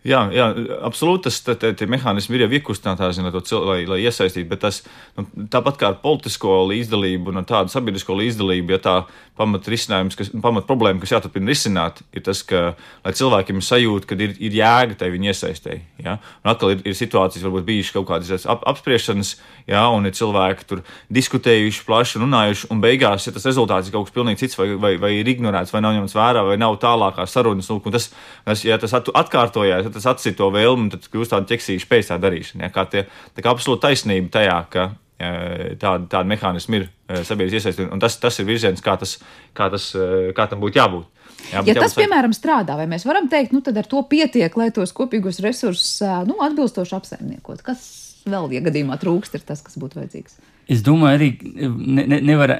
Jā, jā, absolūti. Tas tā, tā, tie mehānismi ir jau iekustināti, lai, lai iesaistītu, bet tas nu, tāpat kā ar politisko līdzdalību un tādu sabiedrisko līdzdalību, ja tā pamat risinājums, kas, pamat problēma, kas jāturpina risināt, ir tas, ka cilvēkiem ir sajūta, ka ir, ir jēga tai viņa iesaistēji. Ja? Un atkal ir, ir situācijas, varbūt bijušas kaut kādas ap, apspriešanas, ja? un ir cilvēki tur diskutējuši, plaši runājuši, un beigās, ja tas rezultāts ir kaut kas pilnīgi cits, vai, vai, vai ir ignorēts, vai nav ņemts vērā, vai nav tālākās sarunas, lūk, tas, tas, ja tas atkārtojās, ja tas atsita to vēlmi, tad kļūst tāda ķeksīša pēc tā darīšana. Ja? Kā tie, tā kā absolūti taisnība tajā, ka tādi, tādi mehānismi ir sabiedrības iesaistīti. Tas, tas ir virziens, kā, tas, kā, tas, kā tam būtu jābūt. Jā, ja tas, piemēram, strādā, vai mēs varam teikt, nu, tad ar to pietiek, lai tos kopīgos resursus nu, atbilstoši apsaimniekot? Kas vēl, ja gadījumā trūkst, ir tas, kas būtu vajadzīgs? Es domāju, arī ne, ne, nevar,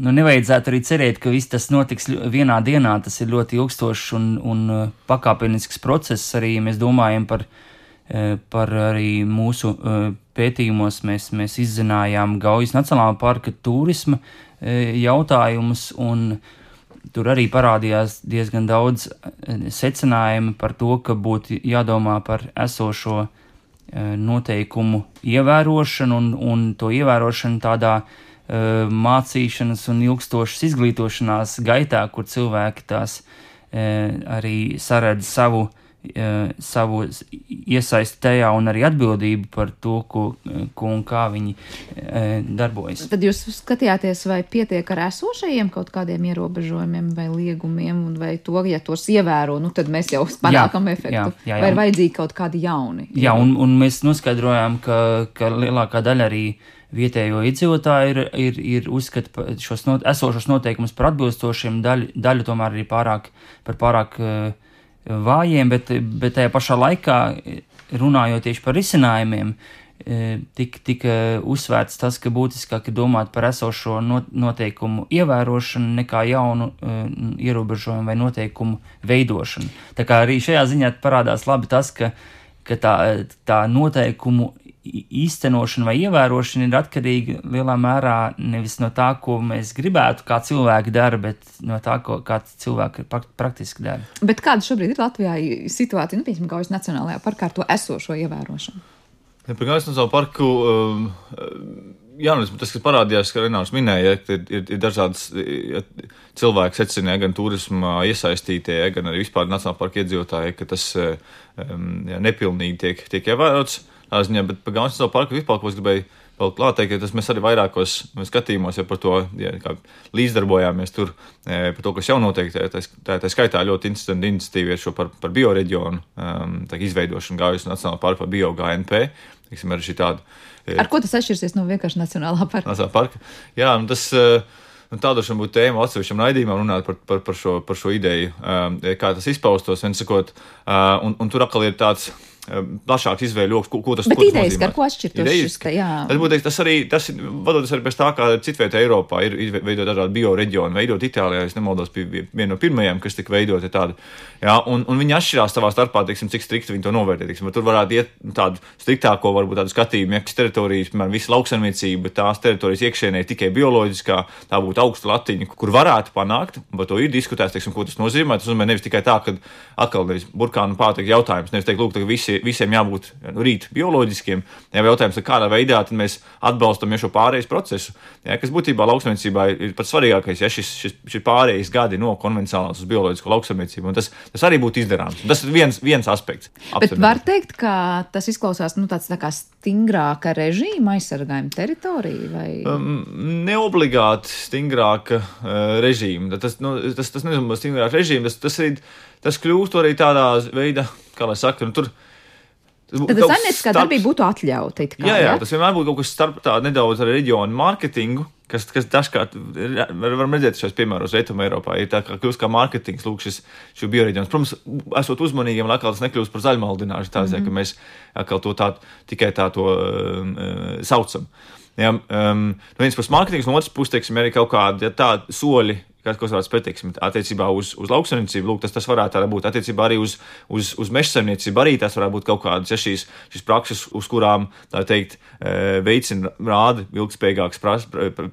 nu, nevajadzētu arī cerēt, ka viss tas notiks vienā dienā. Tas ir ļoti ilgstošs un, un pakāpenisks process. Arī mēs domājam par uh, Eh, par arī mūsu eh, pētījumos mēs, mēs izzinājām Gaujas Nacionālā parka turisma eh, jautājumus, tur arī parādījās diezgan daudz secinājumu par to, ka būtu jādomā par esošo noteikumu ievērošanu un, un to ievērošanu tādā mācīšanas un ilgstošas izglītošanās gaitā, kur cilvēki tās arī saredz savu savu iesaisti tajā un arī atbildību par to, ko, ko un kā viņi darbojas. Tad jūs skatījāties, vai pietiek ar esošajiem kaut kādiem ierobežojumiem vai liegumiem, vai to, ja tos ievēro, nu tad mēs jau panākam jā, efektu. Jā, jā, jā. Vai ir vajadzīgi kaut kādi jauni? Jā, un, un mēs noskaidrojām, ka, ka lielākā daļa arī vietējo iedzīvotāju ir, ir, ir uzskata šos not, esošos noteikumus par atbilstošiem, daļu, daļu tomēr arī pārāk, par pārāk uh, vājiem, bet, bet tajā pašā laikā, runājot tieši par risinājumiem, tika tik uzsvērts tas, ka būtiskāk ir domāt par esošo noteikumu ievērošanu nekā jaunu ierobežojumu vai noteikumu veidošanu. Tā kā arī šajā ziņā parādās labi tas, ka, ka tā, tā noteikumu īstenošana vai ievērošana ir atkarīga lielā mērā nevis no tā, ko mēs gribētu, kā cilvēki dara, bet no tā, ko, cilvēki praktiski dara. Bet kāda šobrīd ir Latvijā situācija, nu, piemēram, Gaujas Nacionālajā parkā ar to esošo ievērošanu? Ja, par Gaujas Nacionālo parku. Um, Jā, nu, tas, kas parādījās, ka Renārs minēja, ka ir, ir, ir dažādas ja, cilvēki secināja, gan turisma iesaistītie, gan arī vispār Nacionālā parka iedzīvotāji, ka tas um, ja, nepilnīgi tiek, tiek ievērots ziņā, bet par Gaunas parku vispār, ko es gribēju vēl klāt teikt, ka tas mēs arī vairākos skatījumos jau par to ja, līdzdarbojāmies tur, e, par to, kas jau notiek. Tā, tā, tā skaitā ļoti interesanti iniciatīva ir šo par, par bioreģionu um, izveidošanu Gaujas Nacionālā parka par bio-GNP. Tiksim, arī šī tāda. E, Ar ko tas atšķirsies no vienkārši Nacionālā parka? Nacionālā parka. Jā, nu tas. Uh, Nu, Tāda varbūt būtu tēma atsevišķam raidījumam, runāt par, par, par, šo, par šo ideju, um, kā tas izpaustos. Sakot, uh, un, un tur atkal ir tāds plašāks izvēļu lokus, ko, ko tas nozīmē. Idejas, ar ko atšķirtos šis te, jā. Tas, būtu, tas arī, tas vadoties arī pēc tā, kā citvietā Eiropā ir veidot dažādi bioreģioni, veidot Itālijā, es nemaldos, bija viena no pirmajām, kas tika veidoti tādi. Jā, un, un viņi atšķirās savā starpā, teiksim, cik strikti viņi to novērtē. Teiksim, tur varētu iet tādu striktāko, varbūt tādu skatījumu, ja teritorijas, piemēram, visa lauksaimniecība, tās teritorijas iekšēnē tikai bioloģiskā, tā būtu augsta latiņa, kur varētu panākt, bet to ir diskutēts, teiksim, ko tas nozīmē. Tas nozīmē nevis tikai tā, ka atkal nevis burkānu pārtiks jautājums, nevis teikt, lūk, visi, visiem jābūt nu, rīt bioloģiskiem. Jā, jautājums ir, kādā veidā mēs atbalstam šo pārējais procesu, jā, kas būtībā lauksaimniecībā ir, pats svarīgākais, ja šis, šis, šis pārējais gadi no konvencionālās uz bioloģisko lauksaimniecību. Tas, tas arī būtu izdarāms. Tas ir viens, viens aspekts. Bet var teikt, ka tas izklausās nu, tāds tā kā stingrāka režīma aizsargājuma teritorija? Vai... Um, neobligāti stingrāka uh, režīma. Tas, nu, tas, tas nezinu, stingrāka režīma, tas, tas, ir, tas kļūst arī tādā veidā, kā lai saka, nu, tur Tad tas saimnieciskā darbība būtu atļauta. Kā, jā, jā, jā, tas vienmēr būtu kaut kas starp tā nedaudz ar reģionu mārketingu. Kas, kas dažkārt var, varam redzēt, šos piemēros Rietumē, Eiropā ir tā, ka kļūst kā mārketings, lūk, šis, šis bioreģions. Protams, esot uzmanīgiem, lai atkal tas nekļūst par zaļmaldināšanu, tā mm -hmm. ka mēs atkal to tā, tikai tā to uh, saucam. Ja, um, no vienas puses, mārketings, no otras puses, teiksim, arī kaut kādi ja, tādi soļi, kas, kas varētu patīk attiecībā uz, uz lauksaimniecību. Lūk, tas, tas varētu būt attiecībā arī uz, uz, uz meža saimniecību. Arī tas varētu būt kaut kādas ja šīs, šīs prakses, uz kurām teikt, e, veicina, rāda ilgspējīgākas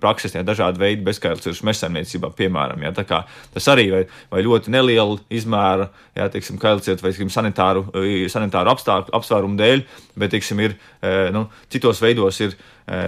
prakses, ja dažādi veidi bezskaitlis meža saimniecībā, piemēram. Ja, tas arī vai, vai ļoti neliela izmēra, ja, teiksim, kailciet vai teiksim, sanitāru, e, sanitāru apstākļu apsvērumu dēļ, bet teiksim, ir, e, nu, citos veidos ir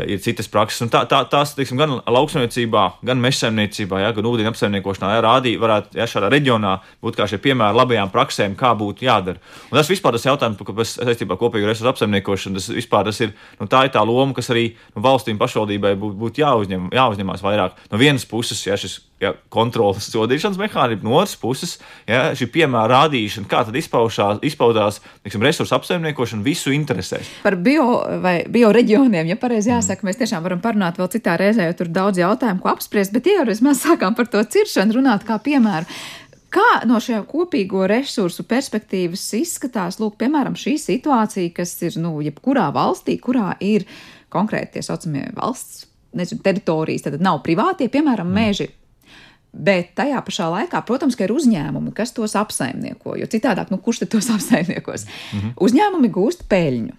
ir citas prakses. Un tā, tā, tās teiksim, gan lauksaimniecībā, gan mežsaimniecībā, ja, gan ūdeņa apsaimniekošanā, ja rādīja, varētu ja, šādā reģionā būt kā šie piemēri labajām praksēm, kā būtu jādara. Un tas vispār tas jautājums, kas saistībā ar kopīgu resursu apsaimniekošanu, tas vispār tas ir, nu, tā ir tā loma, kas arī nu, valstīm pašvaldībai būtu būt jāuzņem, jāuzņemās vairāk. No vienas puses, ja šis ja, kontrolas sodīšanas mehānismu, no otras puses, ja, šī piemēra rādīšana, kā tad izpaudās tiksim, resursu apsaimniekošana visu interesēs. Par bio vai bioreģioniem, ja pareizi jāsaka, mm. mēs tiešām varam parunāt vēl citā reizē, jo tur daudz jautājumu, ko apspriest, bet jau mēs sākām par to ciršanu runāt kā piemēru. Kā no šiem kopīgo resursu perspektīvas izskatās, lūk, piemēram, šī situācija, kas ir, nu, jebkurā valstī, kurā ir konkrēti tie saucamie valsts nezinu, teritorijas, tad nav privātie, piemēram, mm. meži Bet tajā pašā laikā, protams, ir uzņēmumi, kas tos apsaimnieko. Jo citādi, nu, kurš tos apsaimniekos? Mm -hmm. Uzņēmumi gūst peļņu.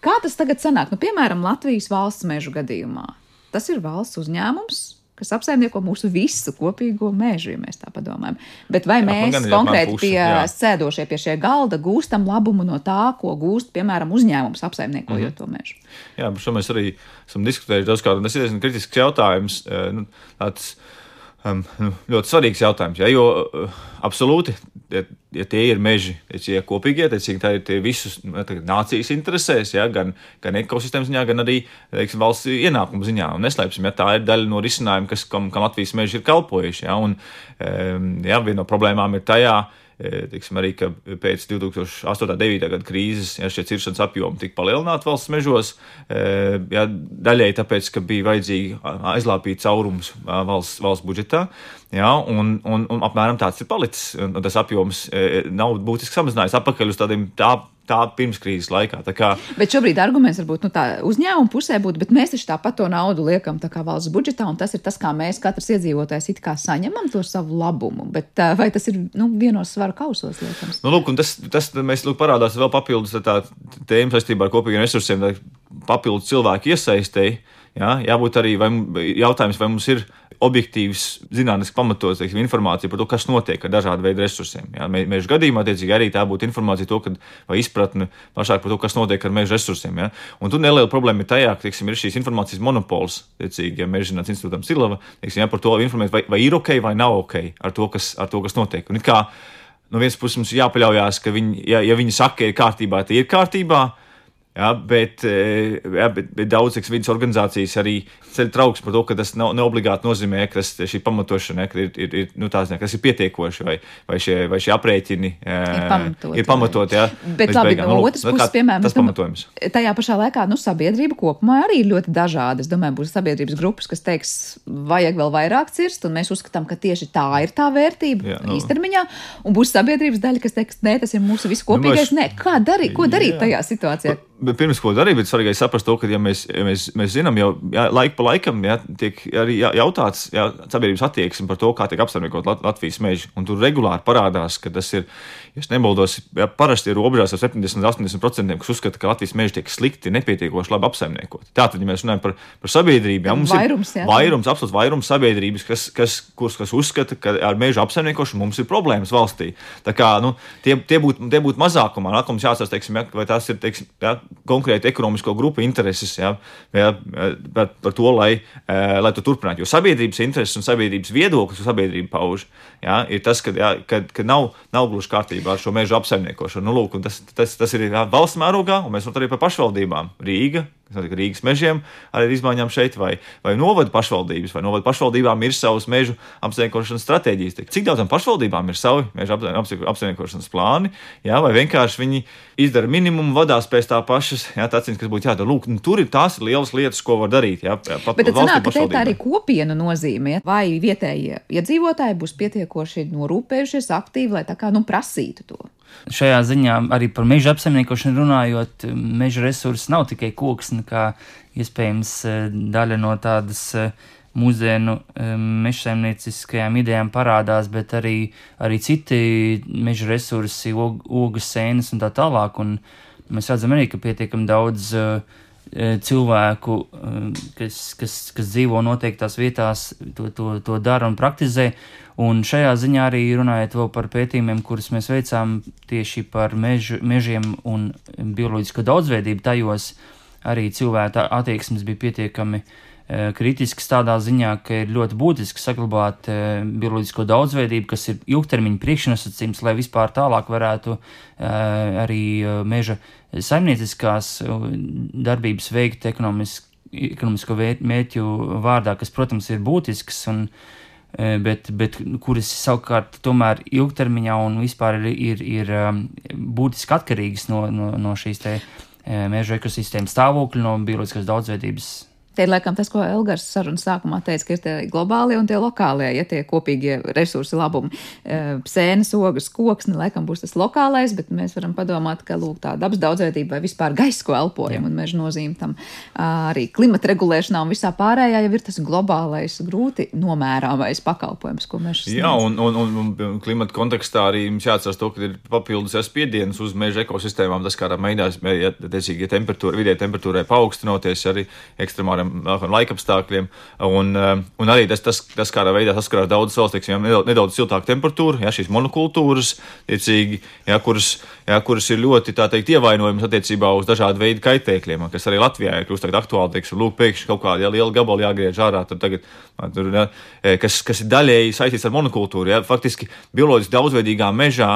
Kā tas tagad sanāk? Nu, piemēram, Latvijas valsts mežu gadījumā. Tas ir valsts uzņēmums, kas apsaimnieko mūsu visu kopīgo mežu, ja mēs tā padomājam. Bet vai jā, mēs konkrēti puši, pie jā. sēdošie pie šie galda gūstam labumu no tā, ko gūst, piemēram, uzņēmums apsaimniekojot mm -hmm. to mežu? Jā, par šo mēs arī esam diskutējuši daudz kādā. Tas ir diezgan kritisks jautājums. Nu, tāds, um, ļoti svarīgs jautājums. Ja, jo uh, absolūti, ja, ja tie ir meži, ja kopīgie, tad tā ir visas nu, nācijas interesēs, ja, gan, gan ekosistēmas ziņā, gan arī teiksim, valsts ienākumu ziņā. Un neslēpsim, ja tā ir daļa no risinājuma, kas, kam, kam Latvijas meži ir kalpojuši. Ja, un, um, ja, viena no problēmām ir tajā, Tiksim, arī pēc 2008. un 2009. gada krīzes ja, šie ciršanas apjomi tika palielināti valsts mežos. Ja, daļēji tāpēc, ka bija vajadzīgi aizlāpīt caurumus valsts, valsts budžetā. Ja, un, un, un apmēram tāds ir palicis. Tas apjoms nav būtiski samazinājies atpakaļ uz tādiem tā tā pirmskrīzes laikā. Tā kā... Bet šobrīd arguments varbūt nu, uzņēmuma pusē būtu, bet mēs taču tāpat to naudu liekam valsts budžetā, un tas ir tas, kā mēs katrs iedzīvotājs it kā saņemam to savu labumu. Bet vai tas ir nu, vienos svaru kausos liekams? Nu, lūk, tas, tas mēs lūk, parādās vēl papildus tā tēma saistībā ar kopīgiem resursiem, papildus cilvēku iesaistēji. Jā, jābūt arī vai, jautājums, vai mums ir objektīvs, zinātnēs pamatots teiksim, informācija par to, kas notiek ar dažādu veidu resursiem. Jā, mēžu gadījumā, attiecīgi, arī tā būtu informācija to, kad, vai izpratne plašāk par to, kas notiek ar meža resursiem. Jā. Un tur neliela problēma ir tajā, ka teiksim, ir šīs informācijas monopols, teicīgi, ja meža zinātnes institūtam Silava, teiksim, jā, par to informēt, vai, vai ir ok vai nav ok ar to, kas, ar to, kas notiek. Un, no vienas puses mums jāpaļaujas, ka viņi, ja, ja viņi saka, ka ir kārtībā, tad ir kārtībā. Ja, bet, eh, ja, bet, bet daudzas vidas organizācijas arī ceļ trauks par to, ka tas nav, ne obligāti nozīmē, ka tas, šī pamatošana ir, ir, ir, nu, tās, ne, kas ir pietiekoši vai, vai, šie, vai šie aprēķini eh, ir pamatoti. Ir pamatoti ja, bet labi, beigām. no nu, otras puses, piemēram, tas pamatojums. Tajā pašā laikā nu, sabiedrība kopumā arī ir ļoti dažāda. Es domāju, būs sabiedrības grupas, kas teiks, vajag vēl vairāk cirst, un mēs uzskatām, ka tieši tā ir tā vērtība jā, nu. īstermiņā, un būs sabiedrības daļa, kas teiks, nē, tas ir mūsu visu kopīgais. Nu, mēs... Nē, kā darīt, ko darīt jā. tajā situācijā? Bet pirms ko darīt, bet svarīgi saprast to, ka, ja mēs, ja mēs, mēs zinām, jau jā, laika pa laikam jā, tiek arī jā, jautāts jā, sabiedrības attieksme par to, kā tiek apsaimniekot Lat Latvijas meži. Un tur regulāri parādās, ka tas ir, ja nemaldos, jā, parasti ir robežās ar 70 līdz 80%, kas uzskata, ka Latvijas meži tiek slikti, nepietiekoši labi apsaimniekot. Tātad, ja mēs runājam par, par sabiedrību, jā, mums vairums, ir jā, vairums, absolūts vairums sabiedrības, kas, kas, kas, kas uzskata, ka ar mežu apsaimniekošanu mums ir problēmas valstī. Tā kā nu, tie, tie būtu būt mazākumā, mums jāsaka, vai tas ir teiksim, jā, konkrēti ekonomisko grupu intereses ja, ja, par, par to, lai, eh, lai tu turpinātu. Jo sabiedrības intereses un sabiedrības viedoklis, ko sabiedrība pauž, ja, ir tas, ka, ja, ka, ka nav, nav gluži kārtībā ar šo mežu apsaimniekošanu. Nu, lūk, tas, tas, tas ir ja, valsts mērogā, un mēs runājam arī par pašvaldībām. Rīga, Rīgas mežiem ar izmaiņām šeit, vai, vai novada pašvaldības, vai novada pašvaldībām ir savas mežu apsaimniekošanas stratēģijas. Cik daudzām pašvaldībām ir savi mežu apsaimniekošanas plāni, jā, vai vienkārši viņi izdara minimumu, vadās pēc tā pašas, jā, tāds, kas būtu jādara. Lūk, nu, tur ir tās lielas lietas, ko var darīt. Jā, pat, Bet tad sanāk, ka te tā arī kopienu nozīmē, vai vietējie iedzīvotāji būs pietiekoši norūpējušies aktīvi, lai tā kā nu prasītu to. Šajā ziņā arī par meža apsaimniekošanu runājot, meža resursi nav tikai koksne, kā iespējams eh, daļa no tādas eh, mūsdienu eh, mežsaimnieciskajām idejām parādās, bet arī, arī citi meža resursi, og, ogas, sēnes un tā tālāk. Un mēs redzam arī, ka pietiekami daudz cilvēku, kas, kas, kas dzīvo noteiktās vietās, to, to, to dara un praktizē. Un šajā ziņā arī runājot par pētījumiem, kurus mēs veicām tieši par mežu, mežiem un bioloģisko daudzveidību, tajos arī cilvēka attieksmes bija pietiekami e, kritisks tādā ziņā, ka ir ļoti būtiski saglabāt e, bioloģisko daudzveidību, kas ir ilgtermiņa priekšnosacījums, lai vispār tālāk varētu e, arī meža saimnieciskās darbības veikt ekonomisko mērķu vārdā, kas, protams, ir būtisks un Eh, bet, bet kuras savukārt tomēr ilgtermiņā un vispār ir, ir, ir būtiski atkarīgas no, no, no šīs te eh, meža ekosistēmas stāvokļa, no bioloģiskās daudzveidības Te ir laikam tas, ko Elgars sarunas sākumā teica, ka ir tie globālie un tie lokālie, ja tie kopīgie resursi labumi. E, sēnes, ogas, koksni, laikam būs tas lokālais, bet mēs varam padomāt, ka lūk, tā dabas daudzveidība vai vispār gaisa, ko elpojam, un meža nozīme tam arī klimata regulēšanā un visā pārējā jau ir tas globālais, grūti nomērāmais pakalpojums, ko mēs sniedz. Jā, un, un, un, un klimata kontekstā arī mums jāatcerās to, ka ir papildus spiediens uz meža ekosistēmām, tas kādā veidā, ja, ja, ja temperatūra, vidē temperatūrai paaugstinoties, arī ekstremāli kādiem laikapstākļiem. Un, un arī tas, tas, tas kādā veidā saskarās daudzas valsts, teiksim, nedaudz, nedaudz siltāka temperatūra, ja, šīs monokultūras, tiecīgi, ja, kuras, ja, kuras ir ļoti teikt, ievainojamas attiecībā uz dažādu veidu kaitēkļiem, kas arī Latvijā ir kļūst aktuāli. Teiksim, lūk, pēkšņi kaut kāda ja, liela gabala jāgriež ārā, tagad, tur, ja, kas, kas ir daļēji saistīts ar monokultūru. Ja, faktiski bioloģiski daudzveidīgā mežā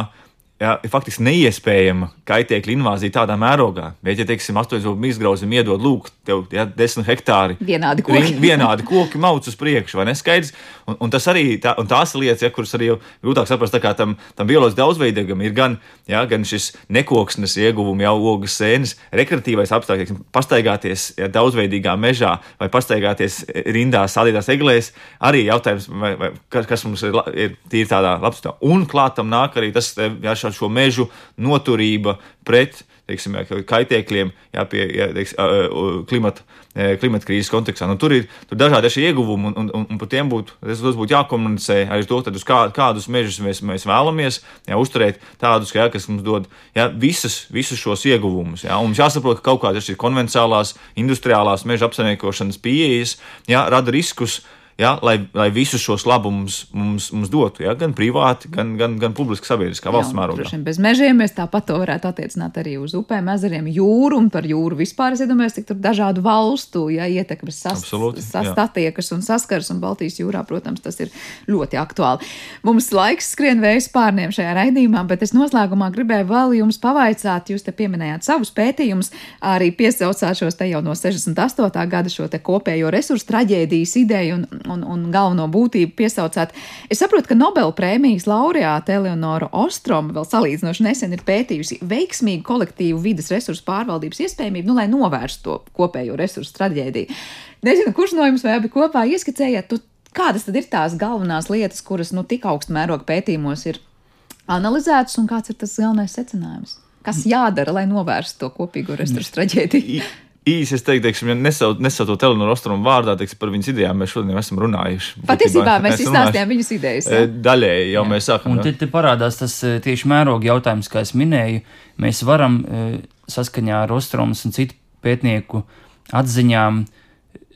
ja, ir faktiski neiespējama kaitēkļa invāzija tādā mērogā. Bet, ja, teiksim, astoņos mīksgrauzim iedod, lūk, tev ja, desmit hektāri. Vienādi koki. Ring, vienādi koki mauc uz priekšu, vai neskaidrs? Un, un tas arī, tā, un tās lietas, ja, kuras arī grūtāk saprast, tā kā tam, tam bioloģiski daudzveidīgam ir gan, ja, gan šis nekoksnes ieguvumi, jau ogas sēnes, rekreatīvais apstākļs, pastaigāties ja, daudzveidīgā mežā vai pastaigāties rindās, sādītās eglēs, arī jautājums, vai, vai, kas, kas mums ir, ir tīri tādā labstā. Un klātam nāk arī tas, ja, šo, šo mežu noturība pret teiksim, kaitēkļiem, jā, pie jā, teiks, klimata, klimata krīzes kontekstā. Nu, tur ir tur dažādi šie ieguvumi, un, un, un par tiem būtu, būtu jākomunicē arī to, uz kā, kādus mežus mēs, mēs vēlamies jā, uzturēt, tādus, jā, kas mums dod jā, visas, visus šos ieguvumus. Jā, mums jāsaprot, ka kaut kādas konvencionālās, industriālās meža apsaimniekošanas pieejas jā, rada riskus ja, lai, lai visus šos labumus mums, mums dotu, ja, gan privāti, gan, gan, gan publiski, sabiedriskā valsts mērogā. Bez mežiem mēs tāpat to varētu attiecināt arī uz upēm, ezeriem, jūru un par jūru vispār. Es iedomājos, cik tur dažādu valstu ja, ietekmes sastiekas un saskars, un Baltijas jūrā, protams, tas ir ļoti aktuāli. Mums laiks skrien vējas pārniem šajā raidījumā, bet es noslēgumā gribēju vēl jums pavaicāt, jūs te pieminējāt savus pētījumus, arī piesaucāt šos te jau no 68. gada šo te kopējo resursu traģēdijas ideju un un, un galveno būtību piesaucāt. Es saprotu, ka Nobela prēmijas laureāte Eleonora Ostroma vēl salīdzinoši nesen ir pētījusi veiksmīgu kolektīvu vidas resursu pārvaldības iespējamību, nu, lai novērstu to kopējo resursu traģēdiju. Nezinu, kurš no jums vai abi kopā ieskicējāt, kādas tad ir tās galvenās lietas, kuras nu, tik augstu mēroga pētījumos ir analizētas, un kāds ir tas galvenais secinājums? Kas jādara, lai novērstu to kopīgo resursu traģēdiju? Īsi es teiktu, teiksim, ja nesauc, nesaucot Eleonoru Ostromu vārdā, teiksim, par viņas idejām mēs šodien esam runājuši. Patiesībā mēs izstāstījām viņas idejas. Ja? Daļēji jau jā. mēs sākam. Un te, te parādās tas tieši mēroga jautājums, kā es minēju. Mēs varam saskaņā ar Ostromas un citu pētnieku atziņām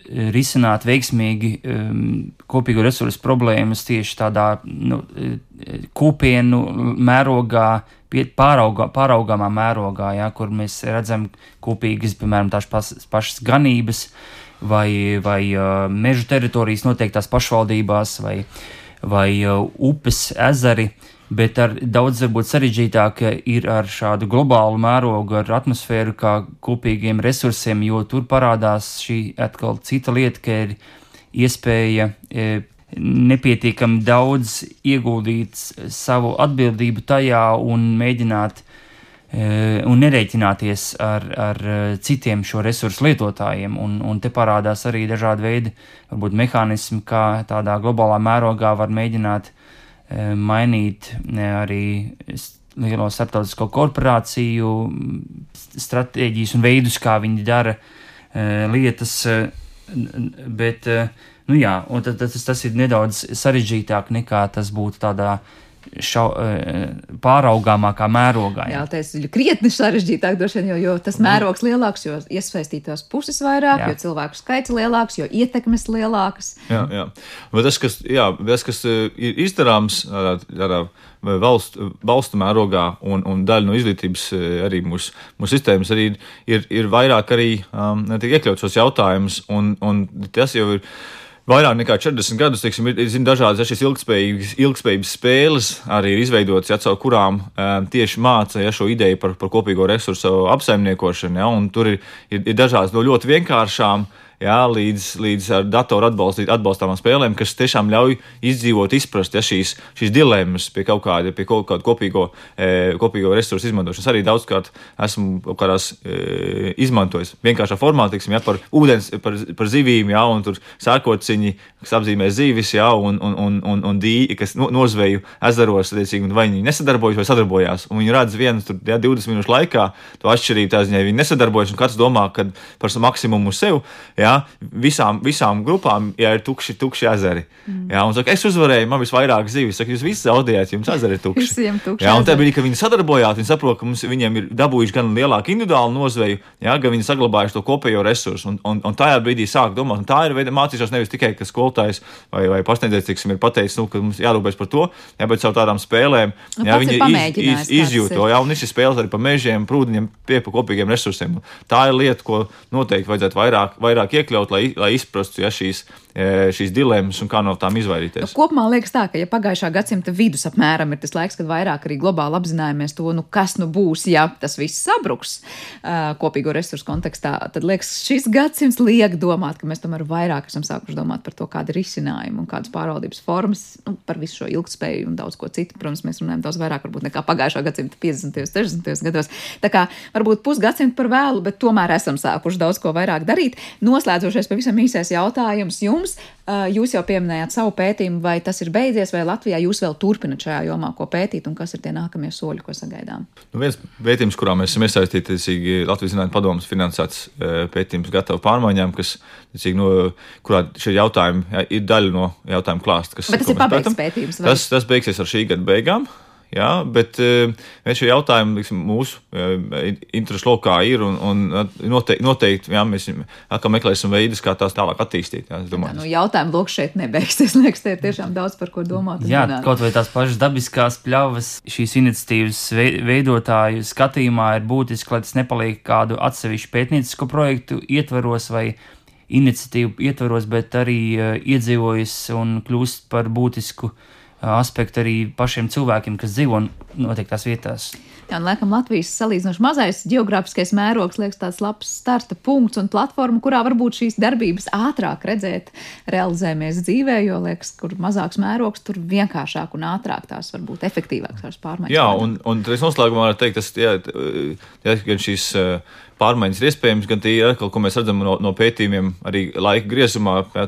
risināt veiksmīgi um, kopīgo resursu problēmas tieši tādā nu, kopienu mērogā, pāraugā, pāraugāmā mērogā, ja, kur mēs redzam kopīgas, piemēram, tās pašas, pašas ganības vai, vai uh, mežu teritorijas noteiktās pašvaldībās vai, vai uh, upes, ezeri. Bet ar daudz varbūt sarežģītāk ir ar šādu globālu mērogu, ar atmosfēru, kā kopīgiem resursiem, jo tur parādās šī atkal cita lieta, ka ir iespēja e, nepietiekami daudz ieguldīt savu atbildību tajā un mēģināt e, un nerēķināties ar, ar citiem šo resursu lietotājiem. Un, un te parādās arī dažādi veidi, varbūt mehānismi, kā tādā globālā mērogā var mēģināt e, mainīt e, arī lielo starptautisko korporāciju stratēģijas un veidus, kā viņi dara lietas, bet Nu, jā, tas, tas ir nedaudz sarežģītāk nekā tas būtu tādā šau, e, pāraugāmākā mērogā. Jā, jā tas ir krietni sarežģītāk, vien, jo, jo tas mērogs lielāks, jo iesaistītās puses vairāk, jā. jo cilvēku skaits lielāks, jo ietekmes lielākas. Jā, jā. Bet tas, kas, jā, tas, kas e, ir izdarāms tādā valstu, valstu mērogā un, un daļa no izglītības e, arī mūsu, mūsu sistēmas arī ir, ir vairāk arī um, iekļaut šos jautājumus, un, un tas jau ir vairāk nekā 40 gadus teiksim, ir, ir dažādas šīs ilgspējīgas, ilgspējības spēles, arī ir izveidotas, ja, caur kurām um, tieši māca ja, šo ideju par, par kopīgo resursu apsaimniekošanu. Ja, tur ir, ir, ir dažādas no ļoti vienkāršām jā, līdz, līdz ar datoru atbalstāmām spēlēm, kas tiešām ļauj izdzīvot, izprast ja, šīs, šīs dilemmas pie kaut kāda, pie kaut kāda kopīgo, e, kopīgo resursu izmantošanas. Arī daudzkārt esmu kaut kādās e, izmantojis vienkāršā formā, teiksim, ja, par ūdens, par, par zivīm, jā, un tur sārkociņi, kas apzīmē zivis, jā, un, un, un, un, un dīķi, kas no, nozveju ezeros, tiecīgi, vai viņi nesadarbojas vai sadarbojās, un viņi redz vienu tur, jā, 20 minūšu laikā to atšķirību tā ziņā, viņi nesadarbojas, un katrs domā, ka par maksimumu sev, jā, jā, visām, visām grupām, ja ir tukši, tukši ezeri. Mm. Jā, un saka, es uzvarēju, man visvairāk zivis. Saka, jūs visi zaudējāt, jums ezeri ir tukši. jā, un tā brīdī, kad viņi sadarbojās, viņi saprot, ka mums, viņiem ir dabūjuši gan lielāku individuālu nozveju, jā, gan viņi saglabājuši to kopējo resursu. Un, un, un tajā brīdī sāk domāt, un tā ir veida mācīšanās nevis tikai, ka skolotājs vai, vai pasniedzējs, tiksim, ir pateicis, nu, ka mums jārūpēs par to, jā, bet caur tādām spēlēm, Nu, jā, ir viņi iz, iz, kā tas izjūt ir. to, jā, un viņš ir spēlējis arī pa mežiem, prūdiņiem, pie pa kopīgiem resursiem. Tā ir lieta, ko noteikti vajadzētu vairāk, vairāk iekļaut, lai, lai izprastu ja, šīs, šīs dilemmas un kā no tām Nu, izvairīties. kopumā liekas tā, ka ja pagājušā gadsimta vidus apmēram ir tas laiks, kad vairāk arī globāli apzināmies to, nu, kas nu būs, ja tas viss sabruks uh, kopīgo resursu kontekstā, tad liekas, šis gadsimts liek domāt, ka mēs tomēr vairāk esam sākuši domāt par to, kāda ir risinājuma un kādas pārvaldības formas, nu, par visu šo ilgspēju un daudz ko citu. Protams, mēs runājam daudz vairāk varbūt nekā pagājušā gadsimta 50. un 60. gados. Tā kā varbūt pusgadsimta par vēlu, bet tomēr esam sākuši daudz ko vairāk darīt. Noslēdzošais pavisam īsais jautājums jums. Uh, Jūs jau pieminējāt savu pētījumu, vai tas ir beidzies, vai Latvijā jūs vēl turpināt šajā jomā, ko pētīt, un kas ir tie nākamie soļi, ko sagaidām? Nu, viens pētījums, kurā mēs esam iesaistīti, ir Latvijas Zinātņu padomus finansēts e, pētījums gatavu pārmaiņām, kas, ticīgi, no, kurā šie jautājumi jā, ir daļa no jautājumu klāsta. Kas, Bet tas ir pabeigts pētījums, vai? Tas, tas beigsies ar šī gada beigām. Jā, bet eh, viens šie jautājumi liksim, mūsu eh, interesu lokā ir un, un noteikti, noteikti jā, mēs atkal meklēsim veidus, kā tās tālāk attīstīt. Jā, domāju, nu, jautājumu bloks šeit nebeigsies. Liekas, te ir tiešām daudz par ko domāt. Jā, runāt. kaut vai tās pašas dabiskās pļavas šīs iniciatīvas vei- veidotāju skatījumā ir būtiski, lai tas nepaliek kādu atsevišķu pētniecisku projektu ietveros vai iniciatīvu ietveros, bet arī uh, iedzīvojas un kļūst par būtisku uh, aspektu arī pašiem cilvēkiem, kas dzīvo noteiktās vietās. Un laikam Latvijas salīdzinoši mazais geogrāfiskais mērogs liekas tāds labs starta punkts un platforma, kurā varbūt šīs darbības ātrāk redzēt, realizējamies dzīvē, jo liekas, kur mazāks mērogs, tur vienkāršāk un ātrāk tās var būt efektīvākas tās pārmaiņas. Jā, un, un es noslēgumā varu teikt, tas jā, jā, gan šīs pārmaiņas ir iespējams, gan tie ir atkal, ko mēs redzam no, no pētījumiem, arī laika griezumā. Jā,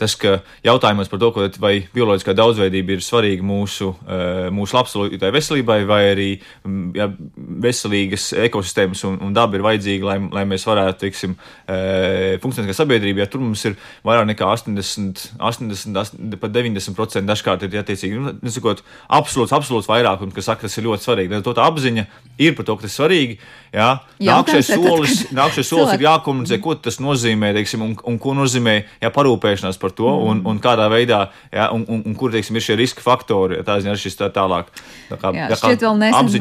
tas, ka jautājumos par to, vai bioloģiskā daudzveidība ir svarīga mūsu, mūsu labklājībai, veselībai, vai arī jā, veselīgas ekosistēmas un, un daba ir vajadzīga, lai, lai mēs varētu, teiksim, funkcionēt kā sabiedrība. Ja tur mums ir vairāk nekā 80, 80, 80 pat 90% dažkārt ir attiecīgi, nu, nesakot, absolūts, absolūts vairākums, kas saka, tas ir ļoti svarīgi. Ar to tā apziņa ir par to, ka tas ir svarīgi. Jā. Tad, solis, kad nākamais solis ir jākomunicē, ko tas nozīmē, teiksim, un, un ko nozīmē jā, parūpēšanās par to, Mm. un, un kādā veidā, jā, un, un, un kur teiksim, ir šie riska faktori. Jā, tā ziņā ir šis tā tālāk. Tā kā, Jā, tā kā šķiet,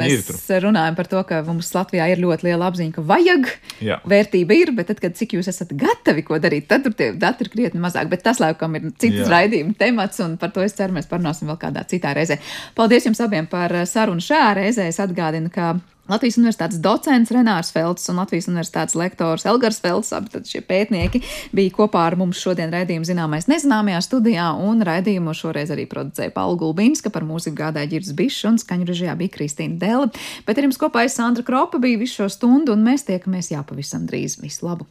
apziņa ir mēs runājam par to, ka mums Latvijā ir ļoti liela apziņa, ka vajag, Jā. vērtība ir, bet tad, kad cik jūs esat gatavi ko darīt, tad tur tie dati ir krietni mazāk. Bet tas, laikam, ir cits raidījuma temats, un par to es ceru, mēs parunāsim vēl kādā citā reizē. Paldies jums abiem par sarunu šajā reizē. Es atgādinu, ka Latvijas Universitātes docents Renārs Felts un Latvijas Universitātes lektors Elgars Felts, abi šie pētnieki, bija kopā ar mums šodien raidījuma zināmais nezināmajā studijā, un raidījumu šoreiz arī producēja Paula Gulbinska, par mūziku gādāja Girs Bišs, un skaņu režijā bija Kristīna Dela. Bet ar jums kopā es Sandra Kropa biju visu šo stundu, un mēs tiekamies jāpavisam drīz. Visu labu!